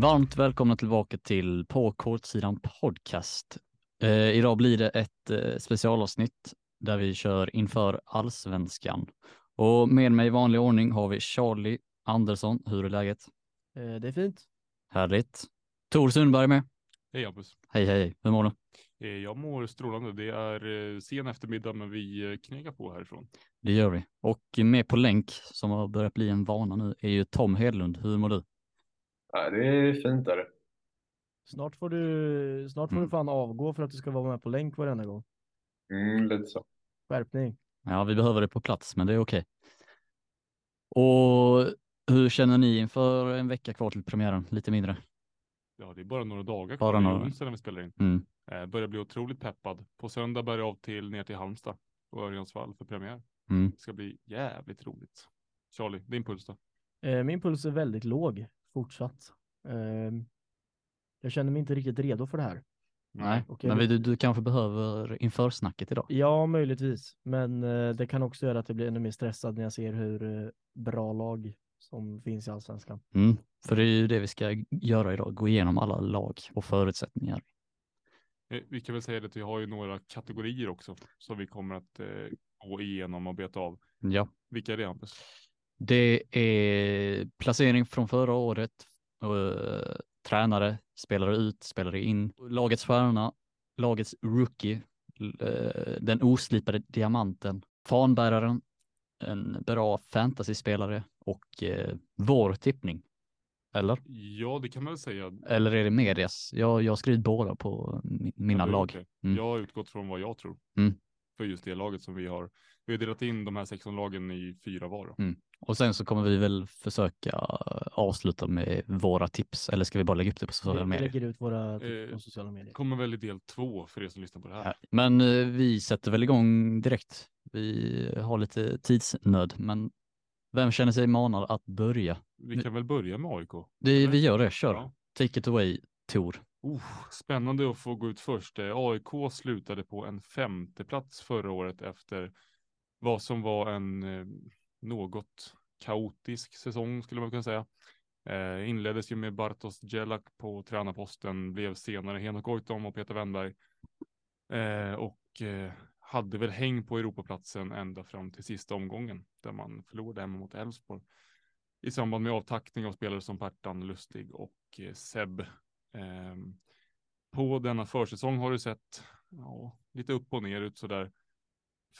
Varmt välkomna tillbaka till På kortsidan podcast. Eh, idag blir det ett eh, specialavsnitt där vi kör inför allsvenskan. Och med mig i vanlig ordning har vi Charlie Andersson. Hur är läget? Eh, det är fint. Härligt. Tor Sundberg med. Hej Hampus. Hej hej, hur mår du? Eh, Jag mår strålande. Det är eh, sen eftermiddag men vi eh, knegar på härifrån. Det gör vi. Och med på länk, som har börjat bli en vana nu, är ju Tom Hedlund. Hur mår du? Ja, det är fint där. Snart får du, snart får Mm. du fan avgå för att du ska vara med på länk varenda gång. Mm, lite så. Skärpning. Ja, vi behöver det på plats, men det är okej. Och hur känner ni inför en vecka kvar till premiären? Lite mindre. Ja, det är bara några dagar Bara kvar. Är några. när vi spelar in. Mm. Eh, börjar bli otroligt peppad. På söndag bär jag av till ner till Halmstad och Örjansvall för premiär. Mm. Det ska bli jävligt roligt. Charlie, din puls då? Eh, min puls är väldigt låg fortsatt. Eh, jag känner mig inte riktigt redo för det här. Nej, okej, men du, du kanske behöver inför snacket idag. Ja, möjligtvis. Men eh, det kan också göra att jag blir ännu mer stressad när jag ser hur eh, bra lag som finns i allsvenskan. Mm. För det är ju det vi ska göra idag, gå igenom alla lag och förutsättningar. Eh, Vi kan väl säga att vi har ju några kategorier också som vi kommer att eh, gå igenom och beta av. Ja, Vilka är det Hampus? Det är placering från förra året, eh, tränare, spelare ut, spelare in, lagets stjärna, lagets rookie, eh, den oslipade diamanten, fanbäraren, en bra fantasyspelare och eh, vår tippning. Eller? Ja, det kan man väl säga. Eller är det medias? Jag, jag har skrivit båda på mi- mina Ja, lag. Mm. Jag har utgått från vad jag tror. Mm. För just det laget som vi har. Vi har delat in de här 16 lagen i fyra var. då. Och sen så kommer vi väl försöka avsluta med våra tips. Eller ska vi bara lägga upp det på sociala Vi vi medier? lägger ut våra tips Eh, på sociala medier. Kommer väl i del två för er som lyssnar på det här. Ja, Men eh, vi sätter väl igång direkt. Vi har lite tidsnöd, men vem känner sig manad att börja? Vi kan väl börja med AIK. Vi, Eller? vi gör det, kör. Ja. Take it away, Tor. Oh, spännande att få gå ut först. Eh, AIK slutade på en femte plats förra året efter vad som var en eh, något kaotisk säsong skulle man kunna säga. Eh, inleddes ju med Bartos Jelak på tränarposten, blev senare Henok Goitom och Peter Wennberg. Eh, och eh, hade väl häng på Europaplatsen ända fram till sista omgången där man förlorade hemma mot Elfsborg. I samband med avtackning av spelare som Pertan Lustig och eh, Seb. Ehm, på denna försäsong har det sett ja, lite upp och ner ut sådär.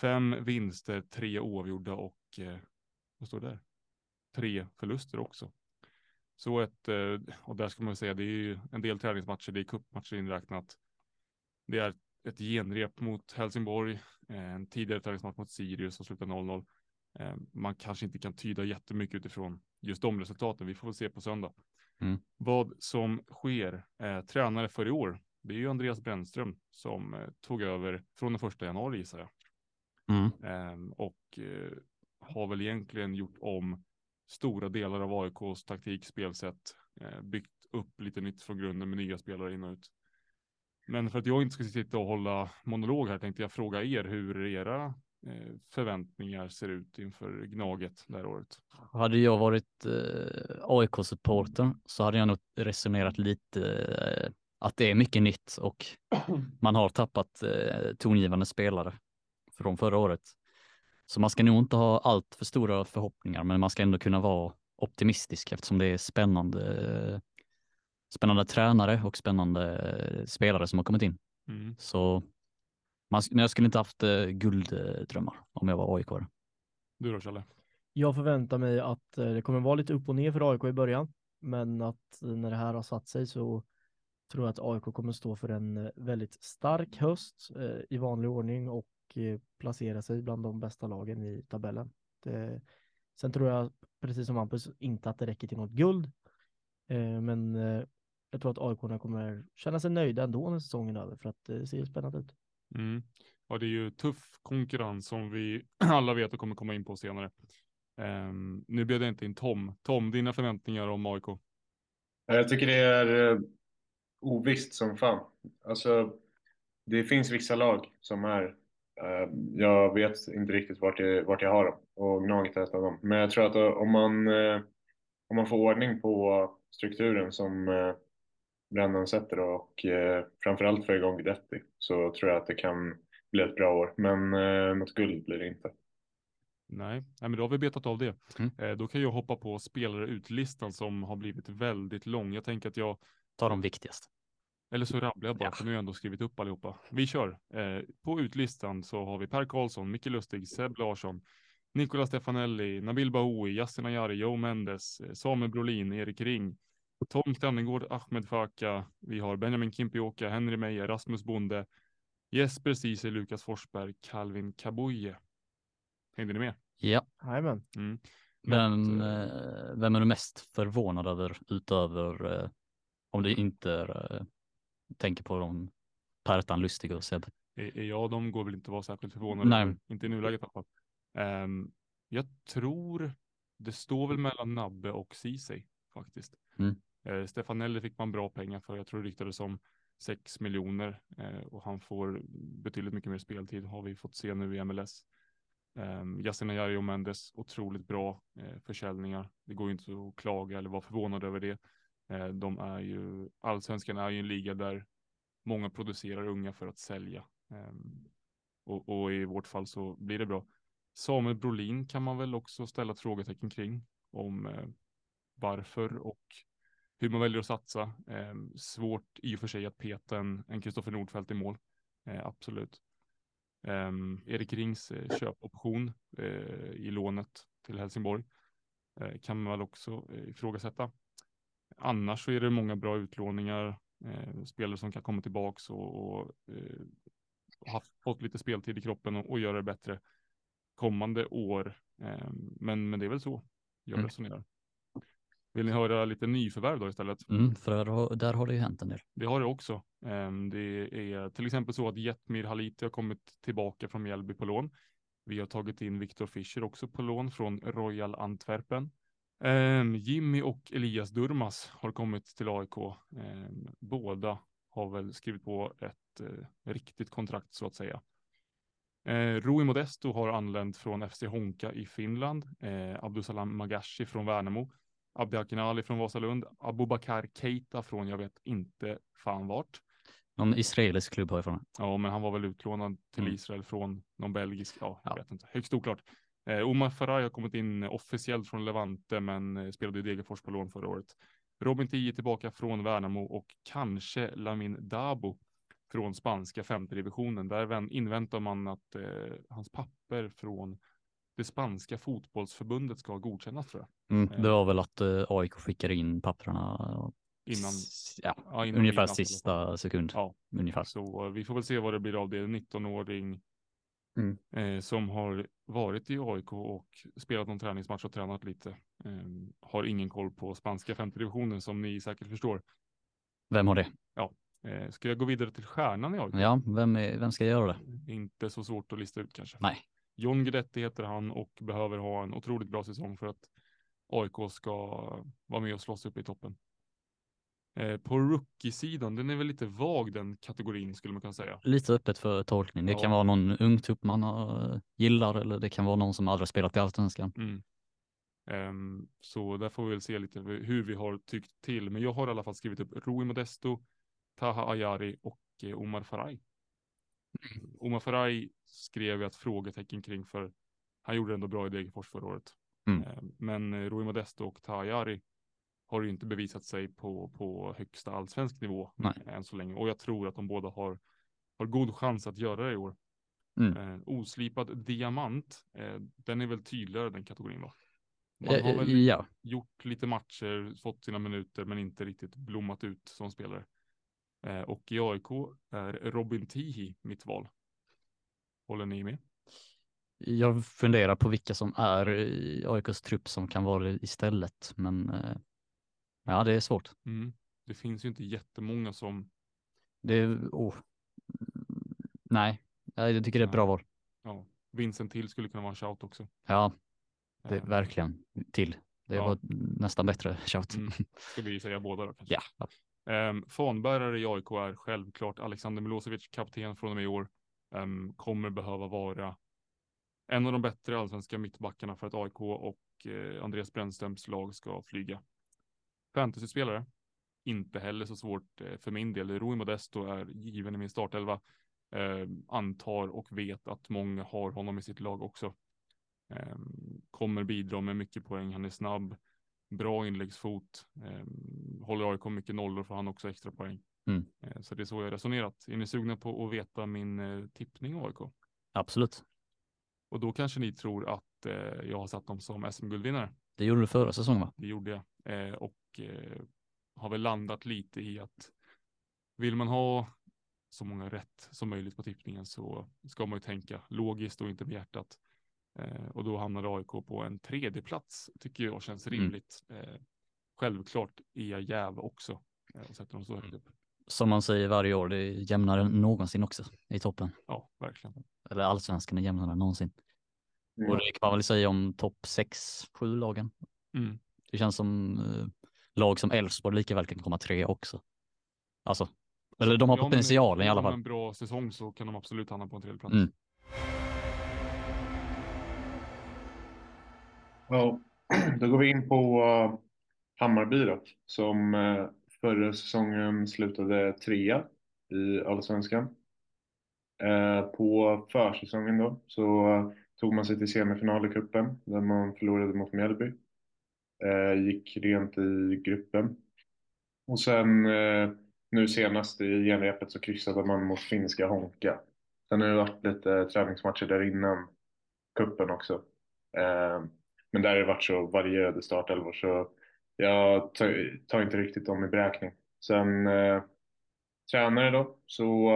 Fem vinster, tre oavgjorda och eh, vad står det där? Tre förluster också. Så ett, eh, och där ska man säga, det är ju en del träningsmatcher, det är cupmatcher inräknat. Det är ett genrep mot Helsingborg, eh, en tidigare träningsmatch mot Sirius som slutar 0-0. Eh, Man kanske inte kan tyda jättemycket utifrån just de resultaten. Vi får väl se på söndag. Mm. Vad som sker. Eh, tränare för i år. Det är ju Andreas Brännström som eh, tog över från den första januari gissar jag. Mm. Ehm, och eh, har väl egentligen gjort om stora delar av AIKs taktik, spelsätt, eh, byggt upp lite nytt från grunden med nya spelare in och ut. Men för att jag inte ska sitta och hålla monolog här tänkte jag fråga er hur era eh, förväntningar ser ut inför Gnaget det här året. Hade jag varit eh, AIK-supporter så hade jag nog resonerat lite eh, att det är mycket nytt och man har tappat eh, tongivande spelare från förra året. Så man ska nog inte ha allt för stora förhoppningar, men man ska ändå kunna vara optimistisk eftersom det är spännande, spännande tränare och spännande eh, spelare som har kommit in. Mm. Så man, men jag skulle inte haft eh, gulddrömmar om jag var AIK. -are. Du då Challe? Jag förväntar mig att eh, det kommer vara lite upp och ner för AIK i början, men att när det här har satt sig så tror jag att AIK kommer stå för en väldigt stark höst eh, i vanlig ordning och placera sig bland de bästa lagen i tabellen. Det, sen tror jag, precis som Hampus, inte att det räcker till något guld, eh, men eh, jag tror att AIK kommer känna sig nöjda ändå när säsongen är över för att det ser spännande ut. Mm. Ja, det är ju tuff konkurrens som vi alla vet och kommer komma in på senare. Ehm, nu bjöd jag inte in Tom. Tom, dina förväntningar om AIK? Jag tycker det är eh, ovisst som fan. Alltså, det finns vissa lag som är, eh, jag vet inte riktigt vart jag, vart jag har dem och Gnaget är dem. Men jag tror att eh, om man, eh, om man får ordning på strukturen som eh, Brennan sätter och eh, framförallt får igång Guidetti så tror jag att det kan bli ett bra år. Men eh, något guld blir det inte. Nej, men då har vi betat av det. Mm. Eh, då kan jag hoppa på spelare ut-listan som har blivit väldigt lång. Jag tänker att jag, Ta de viktigaste. Eller så rabblar jag bara, Ja. för nu har jag ändå skrivit upp allihopa. Vi kör. Eh, på utlistan så har vi Per Karlsson, Micke Lustig, Seb Larsson, Nicola Stefanelli, Nabil Bahoui, Yasin Ayari, Joe Mendes, eh, Samuel Brolin, Erik Ring, Tom Krannegård, Ahmed Faka, vi har Benjamin Kimpioka, Henry Meijer, Rasmus Bonde, Jesper Ceesay, Lukas Forsberg, Calvin Kaboye. Hängde ni med? Ja, Mm. Jajamän. Något, men eh, vem är du mest förvånad över utöver eh, om du inte eh, tänker på de Pertan, Lustig och Seb? Eh, Ja, de går väl inte att vara särskilt förvånade. Nej. Inte i nuläget i alla fall. Ehm, jag tror det står väl mellan Nabbe och Ceesay faktiskt. Mm. Eh, Stefanelli fick man bra pengar för. Jag tror det ryktades om 6 miljoner eh, och han får betydligt mycket mer speltid har vi fått se nu i MLS. Um, Yasin Ayari och Mendes, otroligt bra eh, försäljningar. Det går ju inte att klaga eller vara förvånad över det. Eh, de är ju, allsvenskan är ju en liga där många producerar unga för att sälja. Ehm, och, och i vårt fall så blir det bra. Samuel Brolin kan man väl också ställa ett frågetecken kring om eh, varför och hur man väljer att satsa. Ehm, svårt i och för sig att peta en, Kristoffer Nordfeldt i mål. Eh, absolut. Ehm, Erik Rings köpoption i lånet till Helsingborg kan man väl också ifrågasätta. Annars så är det många bra utlåningar, eh, spelare som kan komma tillbaks och, och eh, haft, fått lite speltid i kroppen och, och göra det bättre kommande år. Eh, men, men det är väl så jag Mm. resonerar. Vill ni höra lite nyförvärv då istället? Mm, för där har, där har det ju hänt en del. Det har det också. Ehm, Det är till exempel så att Jetmir Haliti har kommit tillbaka från Mjällby på lån. Vi har tagit in Viktor Fischer också på lån från Royal Antwerpen. Ehm, Jimmy och Elias Durmas har kommit till AIK. Ehm, Båda har väl skrivit på ett eh, riktigt kontrakt så att säga. Eh, Rui Modesto har anlänt från FC Honka i Finland. Abdusalam Magashi från Värnamo. Abdi Akinali från Vasalund. Abubakar Keita från jag vet inte fan vart. Någon israelisk klubb har jag från Ja, men han var väl utlånad till Mm. Israel från någon belgisk, ja, jag Ja. vet inte, högst oklart. Eh, Omar Faraj har kommit in officiellt från Levante, men eh, spelade i Degerfors på lån förra året. Robin är tillbaka från Värnamo och kanske Lamin Dabo från spanska femte divisionen. Där vän- inväntar man att eh, hans papper från det spanska fotbollsförbundet ska godkännas tror jag. Mm, Eh. det var väl att eh, AIK skickade in papperna Innan, ja, ja, innan ungefär sista sekund. Ja. Ungefär. Så vi får väl se vad det blir av det. En 19-åring Mm. eh, som har varit i AIK och spelat någon träningsmatch och tränat lite. Eh, har ingen koll på spanska femte divisionen som ni säkert förstår. Vem har det? Eh, ska jag gå vidare till stjärnan i AIK? Ja, vem, är, vem ska göra det? Inte så svårt att lista ut kanske. Nej. John Guidetti heter han och behöver ha en otroligt bra säsong för att AIK ska vara med och slåss upp i toppen. Eh, på rookie-sidan, den är väl lite vag den kategorin skulle man kunna säga. Lite öppet för tolkning. Det Ja. kan vara någon ung tupp man eh, gillar eller det kan vara någon som aldrig spelat i allsvenskan. Mm. Ehm, så där får vi väl se lite hur vi har tyckt till. Men jag har i alla fall skrivit upp Rui Modesto, Taha Ayari och eh, Omar Faraj. Omar Faraj skrev jag ett frågetecken kring för han gjorde ändå bra i Degerfors förra året. Mm. Ehm, men Rui Modesto och Taha Ayari har ju inte bevisat sig på, på högsta allsvensk nivå Nej. än så länge. Och jag tror att de båda har, har god chans att göra det i år. Mm. Eh, oslipad diamant, eh, den är väl tydligare den kategorin va? Man har Eh, väl Ja, gjort lite matcher, fått sina minuter men inte riktigt blommat ut som spelare. Eh, och i AIK är Robin Tihi mitt val. Håller ni med? jag funderar på vilka som är i AIKs trupp som kan vara det istället. Men eh, ja, det är svårt. Mm. Det finns ju inte jättemånga som, Det oh. Nej, jag tycker det är ett bra val. ja, Vincent Till skulle kunna vara en shout också. Ja, det är Eh, verkligen till. Det Ja. var nästan bättre shout. Mm. Ska vi säga båda då kanske? Ja, Um, fanbärare i AIK är självklart Alexander Milosevic, kapten från och med i år. Ehm, kommer behöva vara en av de bättre allsvenska mittbackarna för att AIK och eh, Andreas Brännströms lag ska flyga. Fantasyspelare, inte heller så svårt eh, för min del. Rui Modesto är given i min startelva. Eh, antar och vet att många har honom i sitt lag också. Eh, kommer bidra med mycket poäng. Han är snabb, bra inläggsfot, eh, håller AIK mycket nollor för han också extra poäng. Mm. Eh, så det är så jag resonerat. Är ni sugna på att veta min eh, tippning av AIK? Absolut. Och då kanske ni tror att eh, jag har satt dem som SM-guldvinnare. Det gjorde du förra säsongen va? Det gjorde jag. Eh, och eh, har väl landat lite i att vill man ha så många rätt som möjligt på tippningen så ska man ju tänka logiskt och inte med hjärtat. Eh, och då hamnar AIK på en tredje plats tycker jag känns Mm. rimligt. Eh, självklart är jag jäv också och sätter dem så högt upp. Som man säger varje år, det är jämnare än någonsin också i toppen. Ja, verkligen. Eller allsvenskan är jämnare än någonsin. Mm. Och det kan man väl säga om topp 6-7 lagen. Mm. Det känns som eh, lag som Elfsborg lika väl kan komma tre också. Alltså, eller de har Ja, men potentialen i alla fall. en bra säsong så kan de absolut hamna på en tredje plats. Mm. Ja, då går vi in på uh, Hammarby då, som uh, förra säsongen slutade trea i Allsvenskan. Uh, på försäsongen då så tog man sig till semifinal i cupen där man förlorade mot Mjällby. Eh, gick rent i gruppen. Och sen eh, nu senast i genrepet så kryssade man mot finska Honka. Sen har det varit lite träningsmatcher där innan cupen också. Eh, men där har det varit så varierade startelvor så jag tar, tar inte riktigt dem i beräkning. Sen eh, tränare då så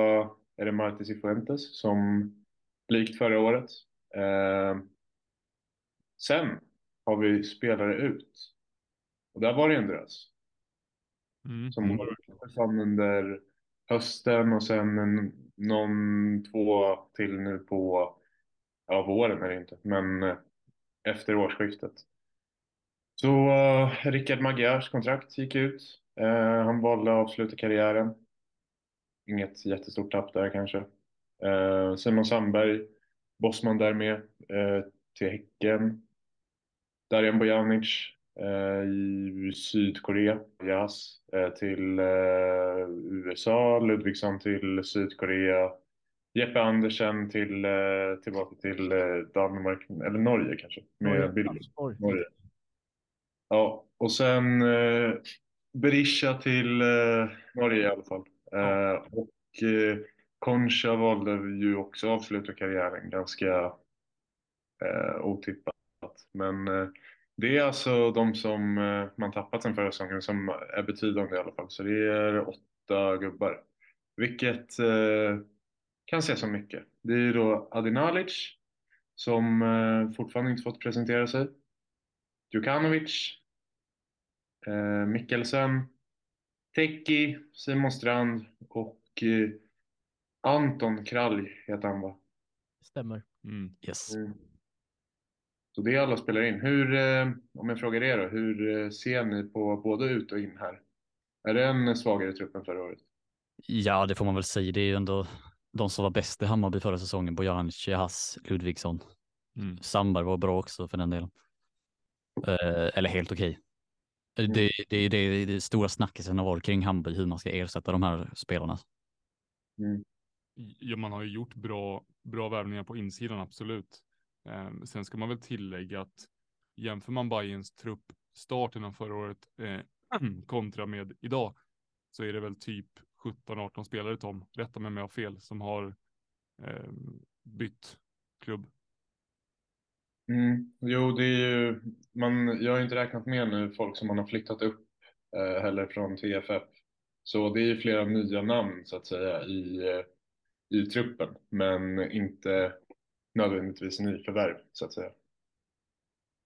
är det Marti Cifuentes som likt förra året. Eh, sen har vi spelare ut. Och där var det en drös Mm. som Mm. försvann under hösten och sen en, någon, två till nu på, ja våren är det inte, men eh, efter årsskiftet. Så uh, Rickard Magyars kontrakt gick ut. Eh, han valde att avsluta karriären. Inget jättestort tapp där kanske. Eh, Simon Sandberg, Bosman där med, till Häcken. Darijan Bojanic eh, i Sydkorea, Jas, eh, till eh, USA, Ludvigsson till Sydkorea. Jeppe Andersen till, tillbaka till Danmark, eller Norge kanske, med Elfsborg. Norge. Ja, och sen eh, Berisha till eh, Norge i alla fall. Eh, och eh, Concha valde ju också avsluta karriären ganska eh, otippat. Men eh, det är alltså de som eh, man tappat sen förra säsongen som är betydande i alla fall. Så det är åtta gubbar. Vilket eh, kan ses som mycket. Det är då Adinalic som fortfarande inte fått presentera sig. Djukanovic, eh, Mikkelsen, Teki, Simon Strand och Anton Kralj heter han va? Stämmer. Mm. Yes. Mm. Så det är alla spelar in. Hur, eh, om jag frågar er då, hur eh, ser ni på både ut och in här? Är det en svagare trupp än förra året? Ja, det får man väl säga. Det är ju ändå de som var bäst i Hammarby förra säsongen. Bojanic, Hass, Ludvigsson. Mm. Sandberg var bra också för den delen. Eh, eller helt okej. Eh, Mm. Det, det, det, det stora snackisen har varit kring Hammarby, hur man ska ersätta de här spelarna. Mm. Ja, man har ju gjort bra, bra värvningar på insidan, absolut. Eh, sen ska man väl tillägga att jämför man Bayerns trupp starten av förra året eh, kontra med idag så är det väl typ 17-18 spelare Tom, rätta mig om jag har fel, som har eh, bytt klubb. Mm. Jo, det är ju, man, jag har inte räknat med nu folk som man har flyttat upp eh, heller från TFF. Så det är ju flera nya namn så att säga i, eh, i truppen, men inte nödvändigtvis nyförvärv så att säga.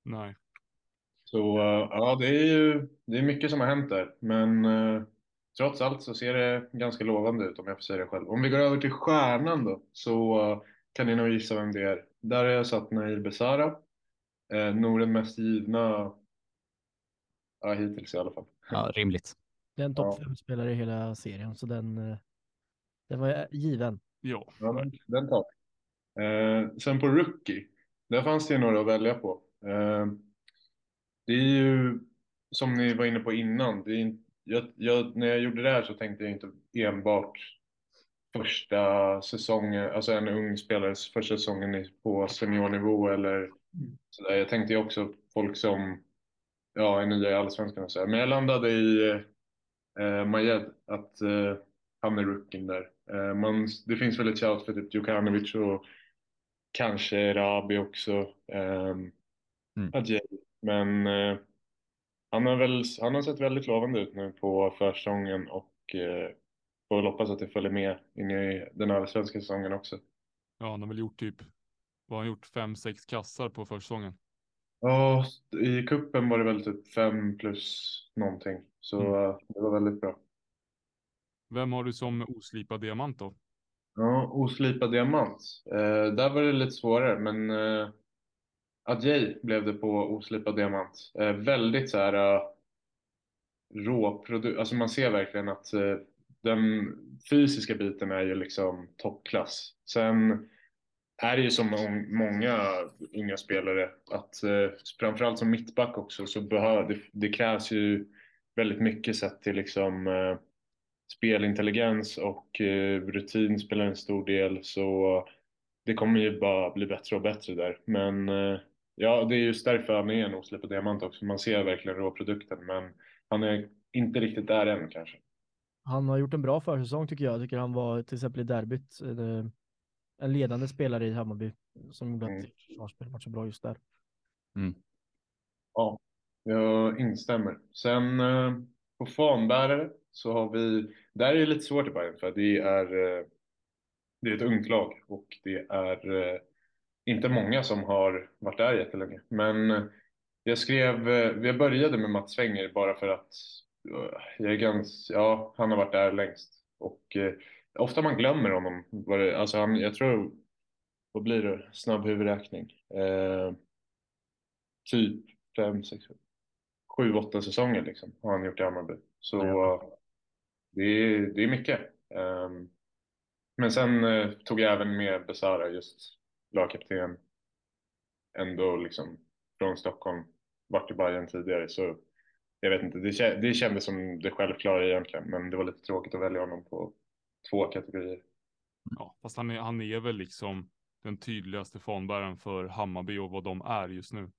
Nej, Så eh, ja, det är ju det är mycket som har hänt där, men eh, trots allt så ser det ganska lovande ut om jag får säga det själv. Om vi går över till stjärnan då, så eh, kan ni nog gissa vem det är. Där har jag satt Nair Besara, eh, nog den mest givna, ja hittills i alla fall. Ja, rimligt. Det är en topp Ja. fem spelare i hela serien, så den, den var given. ja, men den tar vi. Eh, sen på Rookie, där fanns det ju några att välja på. Eh, Det är ju som ni var inne på innan. Det är, jag, jag, när jag gjorde det här så tänkte jag inte enbart första säsongen, alltså en ung spelares första säsongen på seniornivå eller sådär. Jag tänkte ju också folk som ja, är nya i Allsvenskan och sådär. Men jag landade i eh, Majed, att eh, han är rookien där. Eh, man, det finns väl ett shout för typ Djukanovic och kanske Rabi också. Um, Mm. Adjei. Men eh, han, har väl, han har sett väldigt lovande ut nu på försäsongen och eh, får väl hoppas att det följer med in i den allsvenska säsongen också. Ja, han har väl gjort typ, vad har han gjort, fem, sex kassar på försäsongen. Ja, i kuppen var det väl typ fem plus någonting. Så Mm. eh, det var väldigt bra. Vem har du som oslipad diamant då? Ja, oslipad diamant. Eh, där var det lite svårare, men eh, Adjei blev det på oslipad diamant. Eh, väldigt så här eh, råprodukt. Alltså man ser verkligen att eh, den fysiska biten är ju liksom toppklass. Sen är det ju som många unga spelare att eh, framförallt som mittback också så behöver det, det krävs ju väldigt mycket sett till liksom eh, spelintelligens och eh, rutin spelar en stor del så det kommer ju bara bli bättre och bättre där. Men eh, ja, det är just därför han är en oslipad diamant också. Man ser verkligen råprodukten men han är inte riktigt där än kanske. Han har gjort en bra försäsong tycker jag. Jag tycker han var till exempel i derbyt eh, en ledande spelare i Hammarby som gjorde Mm. att försvarsspelet var så bra just där. Ja, jag instämmer. Sen på fanbärare så har vi, där är det lite svårt i Bayern för det är, eh, det är ett ungt lag och det är eh, inte många som har varit där jättelänge. Men eh, jag skrev, jag vi började med Mats Wenger bara för att jag är ganska, ja, han har varit där längst. Och eh, ofta man glömmer honom. Det- Alltså han, jag tror, vad blir det? Snabb huvudräkning. Eh, typ fem, sex, sju, åtta säsonger liksom har han gjort i Hammarby. Så det, är, det är mycket. Ehm, men sen eh, tog jag även med Besara, just lagkapten. Ändå liksom från Stockholm, vart i Bayern tidigare. Så jag vet inte, det, det kändes som det självklara egentligen. Men det var lite tråkigt att välja honom på två kategorier. Ja, fast han är, han är väl liksom den tydligaste fanbäraren för Hammarby och vad de är just nu.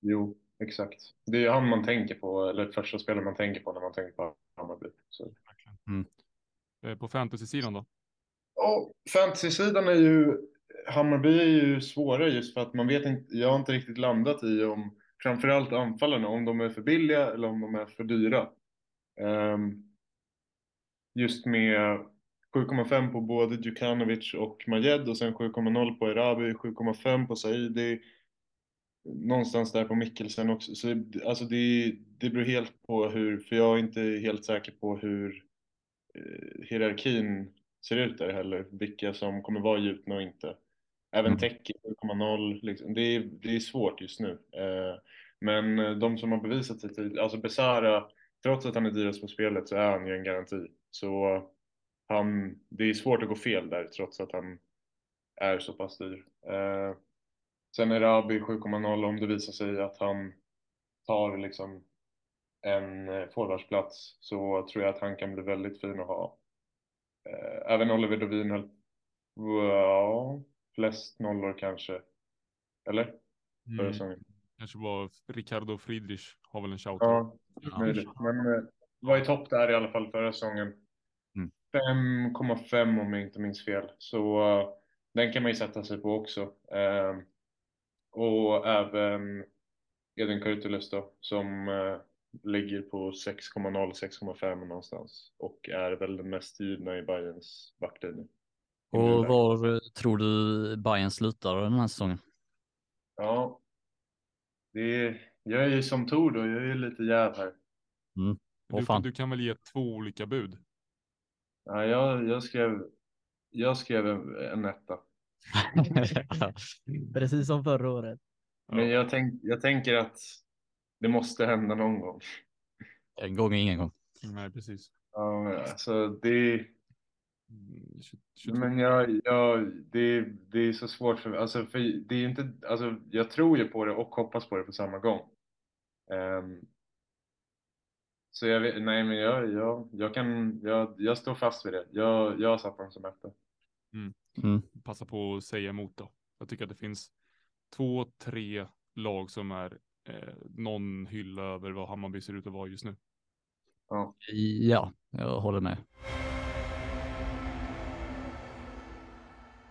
Jo, exakt. Det är han man tänker på, eller första spelaren man tänker på när man tänker på Hammarby. Så. Eh, På fantasy-sidan då? Ja, fantasy-sidan är ju, Hammarby är ju svårare just för att man vet inte, jag har inte riktigt landat i om framförallt anfallarna, om de är för billiga eller om de är för dyra. Ehm, just med 7,5 på både Djukanovic och Majed och sen 7,0 på Erabi, 7,5 på Saidi. Någonstans där på Mikkelsen också. Så alltså det, det beror helt på hur, för jag är inte helt säker på hur hierarkin ser ut där heller. Vilka som kommer vara gjutna och inte. Även Mm. Teki 7,0. Liksom. Det, är, det är svårt just nu. Eh, men eh, de som har bevisat sig till, alltså Besara, trots att han är dyrast på spelet så är han ju en garanti. Så han, det är svårt att gå fel där trots att han är så pass dyr. Eh, sen är Rabi 7,0 om det visar sig att han tar liksom en eh, forwardsplats så tror jag att han kan bli väldigt fin att ha. Eh, även Oliver Dovin höll, ja, flest nollor kanske. Eller? Mm. säsongen. Kanske var Ricardo Friedrich har väl en shout. Ja. Men eh, var i topp där i alla fall förra säsongen. Mm. 5,5 om jag inte minns fel. Så den kan man ju sätta sig på också. Eh, och även Edin Kurtulus då, som ligger på 6,0, 6,5 någonstans. Och är väl den mest givna i Bayerns backlinje. Och var tror du Bayern slutar den här säsongen? Ja, det är, jag är ju som Tor då, jag är ju lite jäv här. Åh, Du, du kan väl ge två olika bud? Ja, jag, jag skrev, jag skrev en, en etta. Precis som förra året. Men jag, tänk, jag tänker att det måste hända någon gång. en gång är ingen gång. Nej, precis. Ja, alltså det, Mm, 20 22. men jag, jag, det, det är så svårt för mig. Alltså, för det är inte, alltså, jag tror ju på det och hoppas på det på samma gång. Ehm, så jag vet, nej men jag, jag, jag kan, jag, jag står fast vid det. Jag, jag har satt honom som etta. Mm. Passa på att säga emot då. Jag tycker att det finns två, tre lag som är eh, någon hylla över vad Hammarby ser ut att vara just nu. Ja. Ja, jag håller med.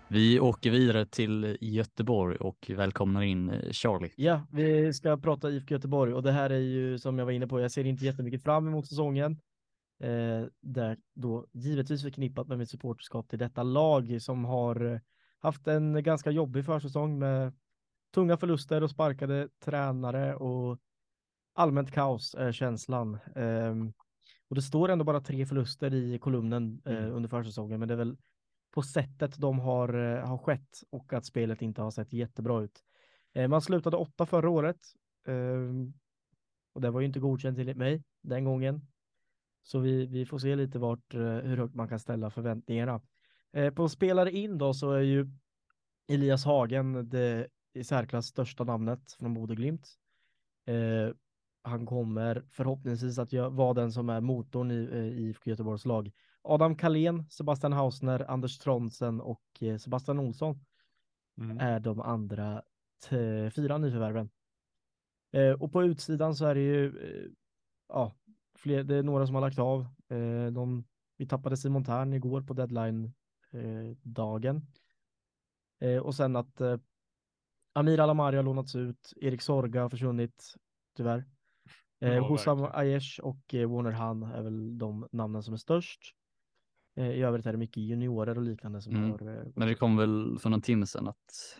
Vi åker vidare till Göteborg och välkomnar in eh, Charlie. Ja, vi ska prata IFK Göteborg och det här är ju som jag var inne på, jag ser inte jättemycket fram emot säsongen. Eh, där då givetvis förknippat med mitt supporterskap till detta lag som har haft en ganska jobbig försäsong med tunga förluster och sparkade tränare och allmänt kaos är känslan. Ehm, och det står ändå bara tre förluster i kolumnen eh, Mm. under försäsongen, men det är väl på sättet de har, eh, har skett och att spelet inte har sett jättebra ut. Eh, man slutade åtta förra året ehm, och det var ju inte godkänt enligt mig den gången. Så vi, vi får se lite vart, hur högt man kan ställa förväntningarna. På spelare in då så är ju Elias Hagen det i särklass största namnet från Bodeglimt. Eh, han kommer förhoppningsvis att vara den som är motorn i, eh, i IFK Göteborgs lag. Adam Kalén, Sebastian Hausner, Anders Tronsen och eh, Sebastian Olsson Mm. är de andra fyra nyförvärven. Eh, och på utsidan så är det ju eh, ja, fler, det är några som har lagt av. Eh, de, vi tappade Simon Tern igår på deadline dagen. Eh, och sen att Amir Alamari har lånats ut, Erik Sorga har försvunnit, tyvärr. Eh, Ja, verkligen. Aiesh och eh, Warner Han är väl de namnen som är störst. Eh, I övrigt är det mycket juniorer och liknande som Mm. har eh, Men det kom väl för någon timme sedan att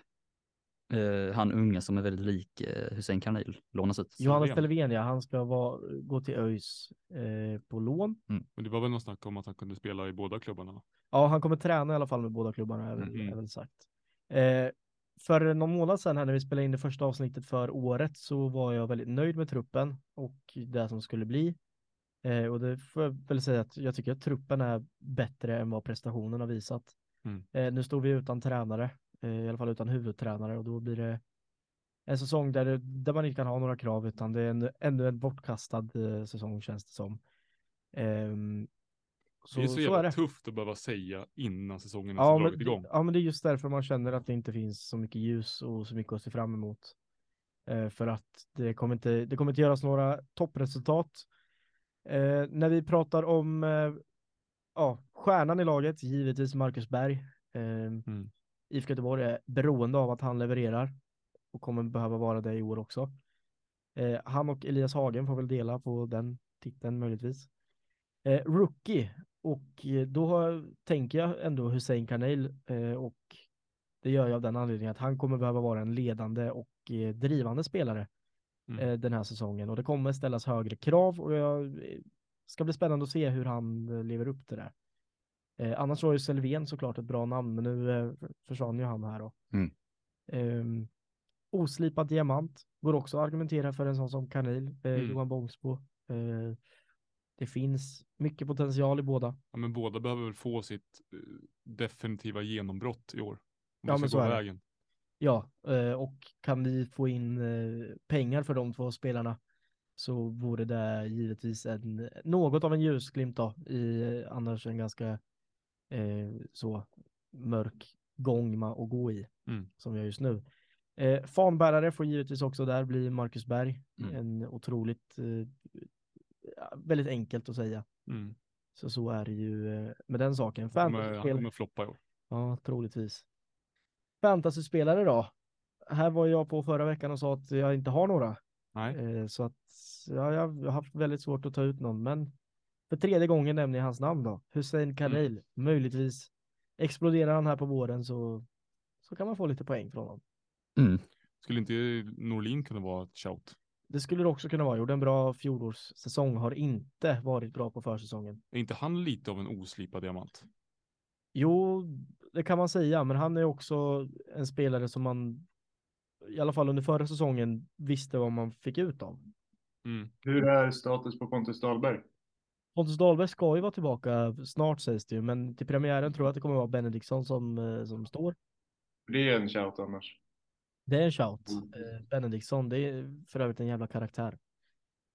eh, han unga som är väldigt lik eh, Hussein Kanil lånas ut. Johannes Sylvén. Televenia, han ska vara, gå till ÖIS eh, på lån. Men det var väl något snack om att han kunde spela i båda klubbarna? va? Ja, han kommer träna i alla fall med båda klubbarna, är väl, Mhm. är väl sagt. För någon månad sedan här när vi spelade in det första avsnittet för året så var jag väldigt nöjd med truppen och det som skulle bli. Eh, och det får jag väl säga att jag tycker att truppen är bättre än vad prestationen har visat. Mm. Eh, nu står vi utan tränare, eh, i alla fall utan huvudtränare och då blir det en säsong där, det, där man inte kan ha några krav utan det är en, ännu en bortkastad eh, säsong känns det som. Så, det är så så jävla är det. tufft att behöva säga innan säsongen Ja har dragit igång. ja, men det är just därför man känner att det inte finns så mycket ljus och så mycket att se fram emot. Eh, för att det kommer inte, det kommer inte göras några toppresultat. Eh, när vi pratar om eh, ja, stjärnan i laget, givetvis Marcus Berg. Eh, Mm. IFK Göteborg är beroende av att han levererar och kommer behöva vara det i år också. Eh, han och Elias Hagen får väl dela på den titeln möjligtvis. Eh, rookie och eh, då har, tänker jag ändå Hussein Kanel eh, och det gör jag av den anledningen att han kommer behöva vara en ledande och eh, drivande spelare Mm. eh, den här säsongen och det kommer ställas högre krav och jag eh, ska bli spännande att se hur han eh, lever upp till det. Eh, annars var ju Selvén såklart ett bra namn, men nu eh, försvann ju han här då. Mm. Ehm, oslipad diamant går också att argumentera för en sån som Kanil, eh, Mm. Johan Bångsbo. Det finns mycket potential i båda. Ja, men båda behöver väl få sitt eh, definitiva genombrott i år. Ja, men så är vägen. Ja, eh, och kan vi få in eh, pengar för de två spelarna så vore det givetvis en, något av en ljusglimt då i annars en ganska eh, så mörk gång att gå i Mm. som vi har just nu. Eh, fanbärare får givetvis också där bli Marcus Berg. Mm. En otroligt, eh, väldigt enkelt att säga. Mm. Så så är det ju eh, med den saken. Han kommer, han Fantasyspel- kommer floppa i år. Ja, troligtvis. Fantasyspelare då? Här var jag på förra veckan och sa att jag inte har några. Nej. Eh, så att ja, jag har haft väldigt svårt att ta ut någon, men för tredje gången nämner jag hans namn då. Hussein Kanil. Möjligtvis exploderar han här på våren så, så kan man få lite poäng från honom. Mm. Skulle inte Norlin kunna vara ett shout? Det skulle det också kunna vara. Gjorde en bra fjolårssäsong, har inte varit bra på försäsongen. Är inte han lite av en oslipad diamant? Jo, det kan man säga, men han är också en spelare som man i alla fall under förra säsongen visste vad man fick ut av. Mm. Hur är status på Pontus Dahlberg? Pontus Dahlberg ska ju vara tillbaka snart sägs det ju, men till premiären tror jag att det kommer vara Benediktsson som, eh, som står. Det är en shout annars. Det är en shout. Mm. Eh, Benediktsson, det är för övrigt en jävla karaktär.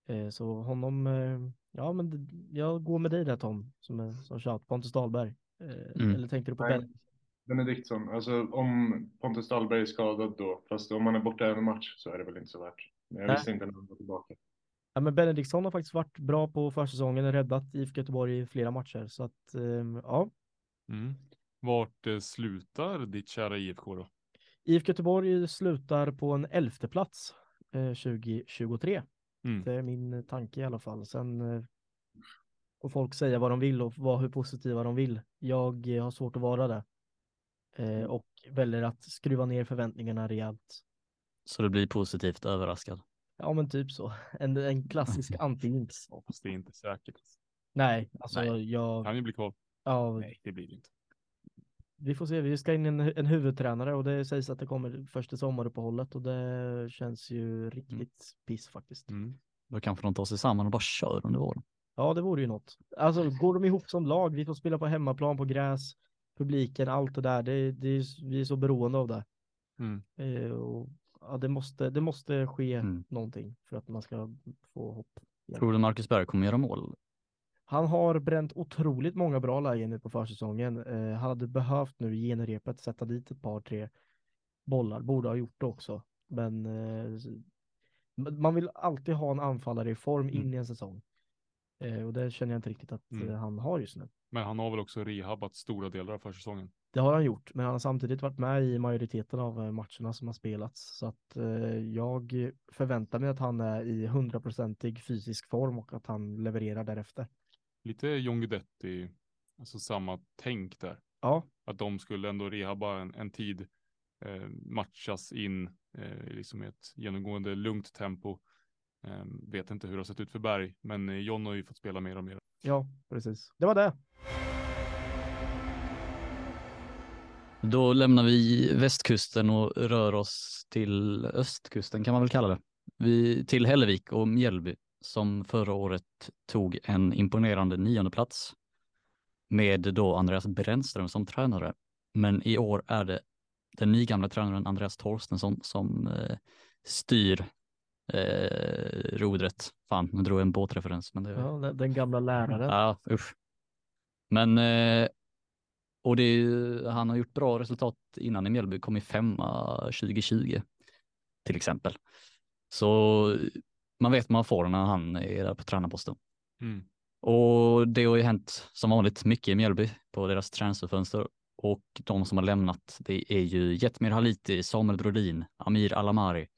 Eh, så honom, eh, ja men det- jag går med dig där Tom, som, är, som shout, Pontus Dahlberg. Eh, Mm. Eller tänkte du på Nej. Ben? Benediktsson, alltså om Pontus Dahlberg är skadad då, fast om han är borta en match så är det väl inte så värt. Men jag Nej. visste inte när han var tillbaka. Ja, men Benediktsson har faktiskt varit bra på försäsongen, räddat IFK Göteborg i flera matcher. Så att, eh, ja, Mm. Vart eh, slutar ditt kära IFK då? IFK Göteborg slutar på en elfte plats eh, 2023. Mm. Det är min eh, tanke i alla fall. Sen eh, får folk säga vad de vill och vara hur positiva de vill. Jag eh, har svårt att vara det. Eh, och väljer att skruva ner förväntningarna rejält. Så det blir positivt överraskad. Ja, men typ så. En, en klassisk anti-jinx. Det är inte säkert. Nej, alltså Nej. jag, Kan ju bli kvar. ja, Nej, det blir det inte. Vi får se. Vi ska in en, en huvudtränare och det sägs att det kommer först i sommaruppehållet och det känns ju riktigt piss faktiskt. Mm. Då kanske de tar sig samman och bara kör under våren. Ja, det vore ju något. Alltså, går de ihop som lag, vi får spela på hemmaplan, på gräs, publiken, allt det där, det, det, vi är så beroende av det. Mm. Eh, och, ja, det, måste, det måste ske Mm. någonting för att man ska få hopp. igen. Tror du Marcus Berg kommer göra mål? Han har bränt otroligt många bra lägen nu på försäsongen. Eh, han hade behövt nu i genrepet sätta dit ett par, tre bollar, borde ha gjort det också. Men eh, man vill alltid ha en anfallare i form in Mm. i en säsong. Eh, och det känner jag inte riktigt att Mm. eh, han har just nu. Men han har väl också rehabbat stora delar av försäsongen. Det har han gjort, men han har samtidigt varit med i majoriteten av eh, matcherna som har spelats. Så att eh, jag förväntar mig att han är i hundraprocentig fysisk form och att han levererar därefter. Lite John Guidetti, alltså samma tänk där. Ja, Att de skulle ändå rehabba en, en tid, eh, matchas in eh, liksom i ett genomgående lugnt tempo. Eh, vet inte hur det har sett ut för Berg, men eh, John har ju fått spela mer och mer. ja, precis. Det var det. Då lämnar vi västkusten och rör oss till östkusten kan man väl kalla det. Vi, till Hällevik och Mjällby som förra året tog en imponerande nionde plats med då Andreas Brännström som tränare. Men i år är det den nygamla tränaren Andreas Torstensson som eh, styr eh, rodret. Fan, nu drog jag en båtreferens. Men det, Ja, den, gamla läraren. Ja, usch. Men, eh, och det är, han har gjort bra resultat innan i Mjällby, kom i femma 2020 till exempel. Så man vet man får när han är där på tränarposten. Mm. Och det har ju hänt som vanligt mycket i Mjällby på deras transferfönster. Och de som har lämnat, det är ju Jetmir Haliti, Samuel Brodin, Amir Alamari,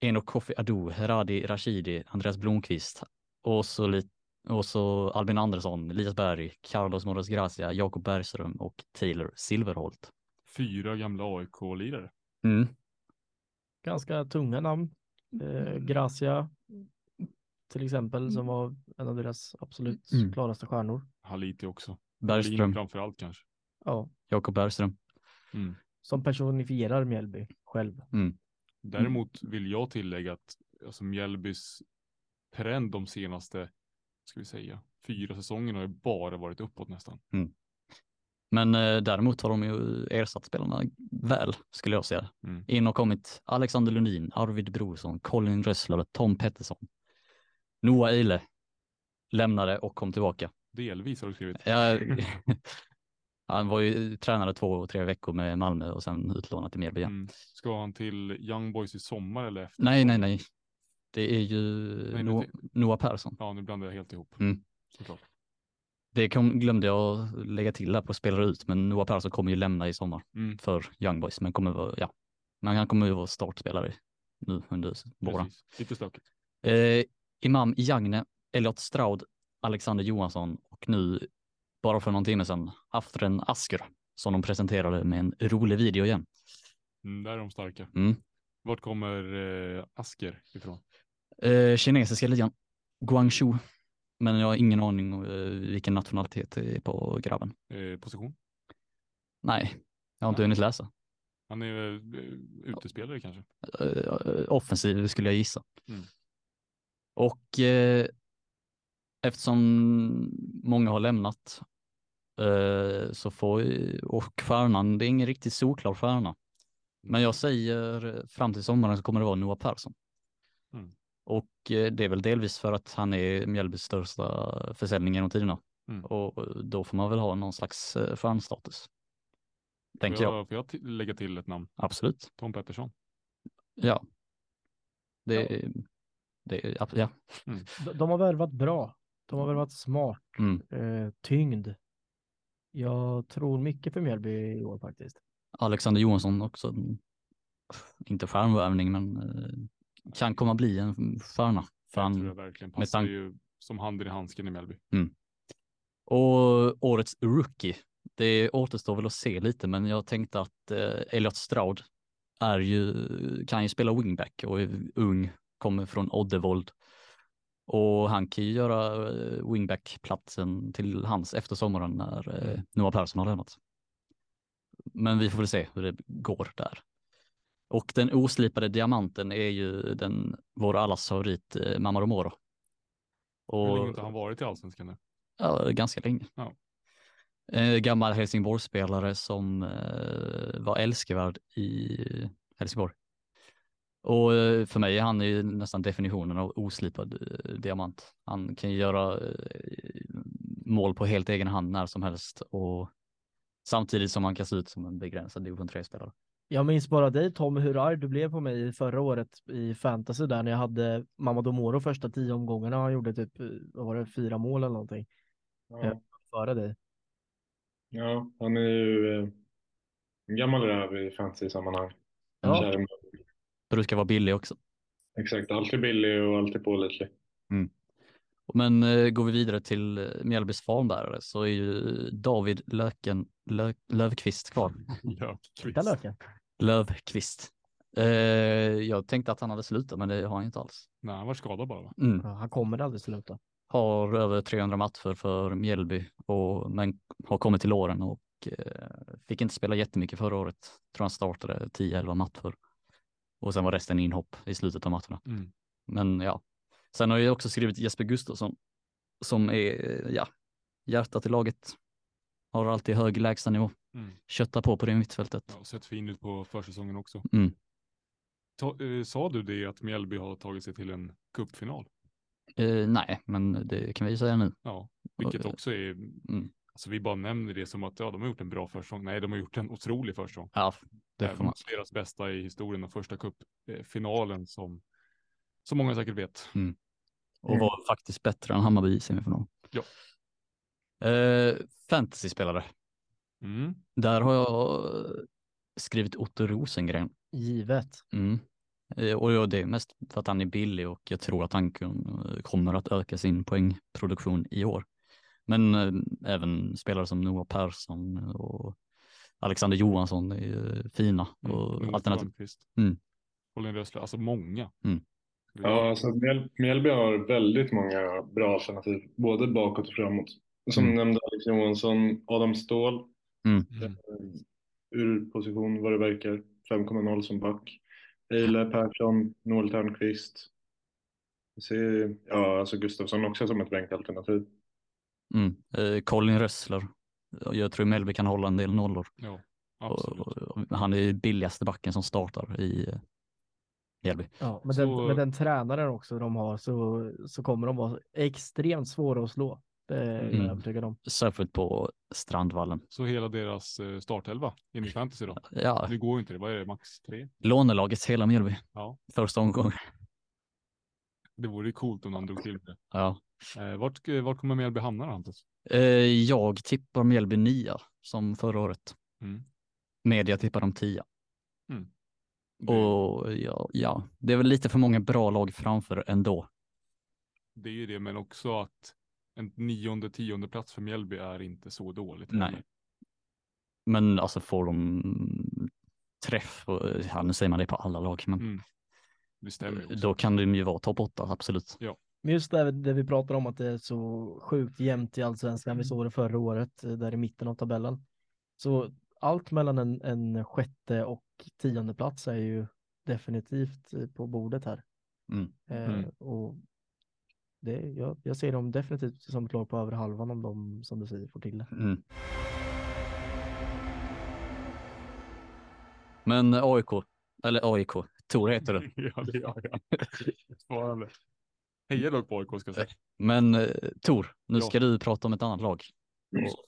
Enok Kofi Adu, Heradi Rashidi, Andreas Blomqvist och så, lite, och så Albin Andersson, Elias Berg, Carlos Moras Gracia, Jakob Bergström och Taylor Silverholt. Fyra gamla AIK-lirare. Mm. Ganska tunga namn. Eh, Gracia till exempel, som var en av deras absolut Mm. klaraste stjärnor. Haliti också. Bergström, framför allt kanske. Ja, Jakob Bergström. Mm. som personifierar Mjällby själv. Däremot vill jag tillägga att alltså Mjällbys trend de senaste, ska vi säga, fyra säsongerna har ju bara varit uppåt nästan. Men eh, däremot har de ju ersatt spelarna väl, skulle jag säga. Mm. In och kommit Alexander Lundin, Arvid Brorsson, Colin Rössler, Tom Pettersson. Noah Eile lämnade och kom tillbaka. Delvis har du skrivit. Jag, han var ju tränare två, tre veckor med Malmö och sen utlånad till Mjällby. Mm. Ska han till Young Boys i sommar eller efter? Nej, nej, nej. Det är ju Nej, no det- Noah Persson. Ja, nu blandar jag helt ihop. Mm. Såklart. Det kom, glömde jag lägga till där på spelare ut, men Noah Persson kommer ju lämna i sommar Mm. för Young Boys, men kommer vara, ja, men han kommer ju vara startspelare nu under våren. Lite stökigt. Eh, Imam Jagne, Elliot Straud, Alexander Johansson och nu, bara för någon timme sedan, Aftren Asker som de presenterade med en rolig video igen. Mm, där är de starka. Mm. Vart kommer eh, Asker ifrån? Eh, kinesiska ligan, Guangzhou, men jag har ingen aning om eh, vilken nationalitet det är på grabben. Eh, position? Nej, jag har inte Nej. hunnit läsa. Han är eh, utespelare kanske? Offensiv skulle jag gissa. Mm. Och eh, eftersom många har lämnat eh, så får och stjärnan, det är ingen riktigt solklar stjärna. Men jag säger fram till sommaren så kommer det vara Noah Persson. Mm. Och eh, det är väl delvis för att han är Mjällbys största försäljning genom tiderna. Mm. Och då får man väl ha någon slags eh, stjärnstatus. Tänker Får jag. jag, får jag lägga till ett namn? Absolut. Tom Pettersson. Ja. Det, det, ja. ja. De, de har värvat bra. De har värvat smart, Mm. eh, tyngd. Jag tror mycket för Mjällby i år faktiskt. Alexander Johansson också. mm, Inte stjärnvärvning, men eh, kan komma bli en stjärna. För Jag han, tror jag verkligen passar ju som handen i handsken i Mjällby. Och årets rookie, det återstår väl att se lite, men jag tänkte att eh, Elliot Stroud är ju, kan ju spela wingback och är ung, kommer från Oddevold. Och han kan ju göra eh, wingback-platsen till hans efter sommaren när eh, Noah Persson har lämnat. Men vi får väl se hur det går där. Och den oslipade diamanten är ju den, vår allas favorit, eh, Mamadou Moro. Hur länge har Och han varit i Allsvenskan nu? Ja, ganska länge. Ja. Eh, gammal Helsingborgsspelare som eh, var älskvärd i Helsingborg. Och eh, för mig är han ju nästan definitionen av oslipad eh, diamant. Han kan ju göra eh, mål på helt egen hand när som helst och samtidigt som han kan se ut som en begränsad division 3-spelare. Jag minns bara dig Tom, hur arg du blev på mig förra året i fantasy där när jag hade Mamadou Moro första tio omgångarna. Han gjorde typ, eh, vad var det, fyra mål eller någonting Ja, före dig. ja han är ju eh, en gammal räv i fantasy-sammanhang. Ja. Kär- Brukar vara billig också. Exakt, alltid billig och alltid pålitlig. Men eh, går vi vidare till eh, Mjällbys fanbärare så är ju David Löken, Lö, Lövqvist kvar. Löfqvist. löken. Lövqvist. Eh, jag tänkte att han hade slutat, men det har han inte alls. Nej, han var skadad bara va? Mm. Ja, han kommer aldrig sluta. Har över 300 matcher för Mjällby, och, men har kommit till åren och eh, fick inte spela jättemycket förra året. Tror han startade 10-11 matcher. Och sen var resten inhopp i slutet av matcherna. Mm. Men ja, sen har jag också skrivit Jesper Gustafsson som är, ja, hjärtat i laget. Har alltid hög lägstanivå. Mm. Köttar på på det mittfältet. Ja, sett fin ut på försäsongen också. Mm. Ta, eh, sa du det att Mjällby har tagit sig till en cupfinal? Eh, nej, men det kan vi säga nu. Ja, vilket eh, också är, Mm. alltså vi bara nämner det som att ja, de har gjort en bra försäsong. Nej, de har gjort en otrolig försäsong. Ja, det får man. Deras bästa i historien och första cupfinalen som, som många säkert vet. Och var faktiskt bättre än Hammarby i semifinal. Ja. Eh, Fantasyspelare. Mm. Där har jag skrivit Otto Rosengren. Givet. Mm. Eh, Och det är mest för att han är billig och jag tror att han kun- kommer att öka sin poängproduktion i år. Men eh, även spelare som Noah Persson och Alexander Johansson är fina Mm. och Noah alternativ. Mm. Colin Rössler, alltså många. Mm. Ja, alltså Mjäl- Mjällby har väldigt många bra alternativ, både bakåt och framåt. Som Mm. nämnde Alex Johansson, Adam Ståhl, Mm. ur position vad det verkar, 5,0 som back. Eile Persson, Noel Törnqvist. Ser, ja, alltså Gustafsson också som ett bänkalternativ. Mm. Eh, Colin Rössler. Jag tror Mellby kan hålla en del nollor. Ja, Och, absolut. och, och han är ju billigaste backen som startar i eh, Mjällby. Ja, med, Så- den, med den tränaren också de har så, så kommer de vara extremt svåra att slå. Det är jag Mm. övertygad om. Särskilt på Strandvallen. Så hela deras eh, startelva in i fantasy då? Ja, Det går ju inte det. Vad är det? Max tre? lånelagets hela Mjällby. Ja. Första omgången. Det vore ju coolt om de drog till det. Ja. Eh, vart, eh, vart kommer Mjällby hamna då, Hampus? Eh, jag tippar Mjällby nia som förra året. Mm. Media tippar de tia. Det, Och ja, ja, det är väl lite för många bra lag framför ändå. det är ju det, men också att en nionde, tionde plats för Mjällby är inte så dåligt. Nej. heller. Men alltså får de träff, och, ja, nu säger man det på alla lag, men Mm. Det stämmer då kan de ju vara topp åtta, absolut. Men just det, det vi pratar om att det är så sjukt jämnt i allsvenskan. Vi såg det förra året eh, där i mitten av tabellen. Så allt mellan en, en sjätte och tionde plats är ju definitivt eh, på bordet här. Mm. Eh, Mm. och det, jag, jag ser dem definitivt som ett lag på över halvan om de, som du säger, får till det. Mm. Men AIK, eller AIK, Tor heter du. ja, det gör jag. Fortfarande. Hejar dock på AIK ska jag säga. Men eh, Tor, nu Ja. ska du prata om ett annat lag.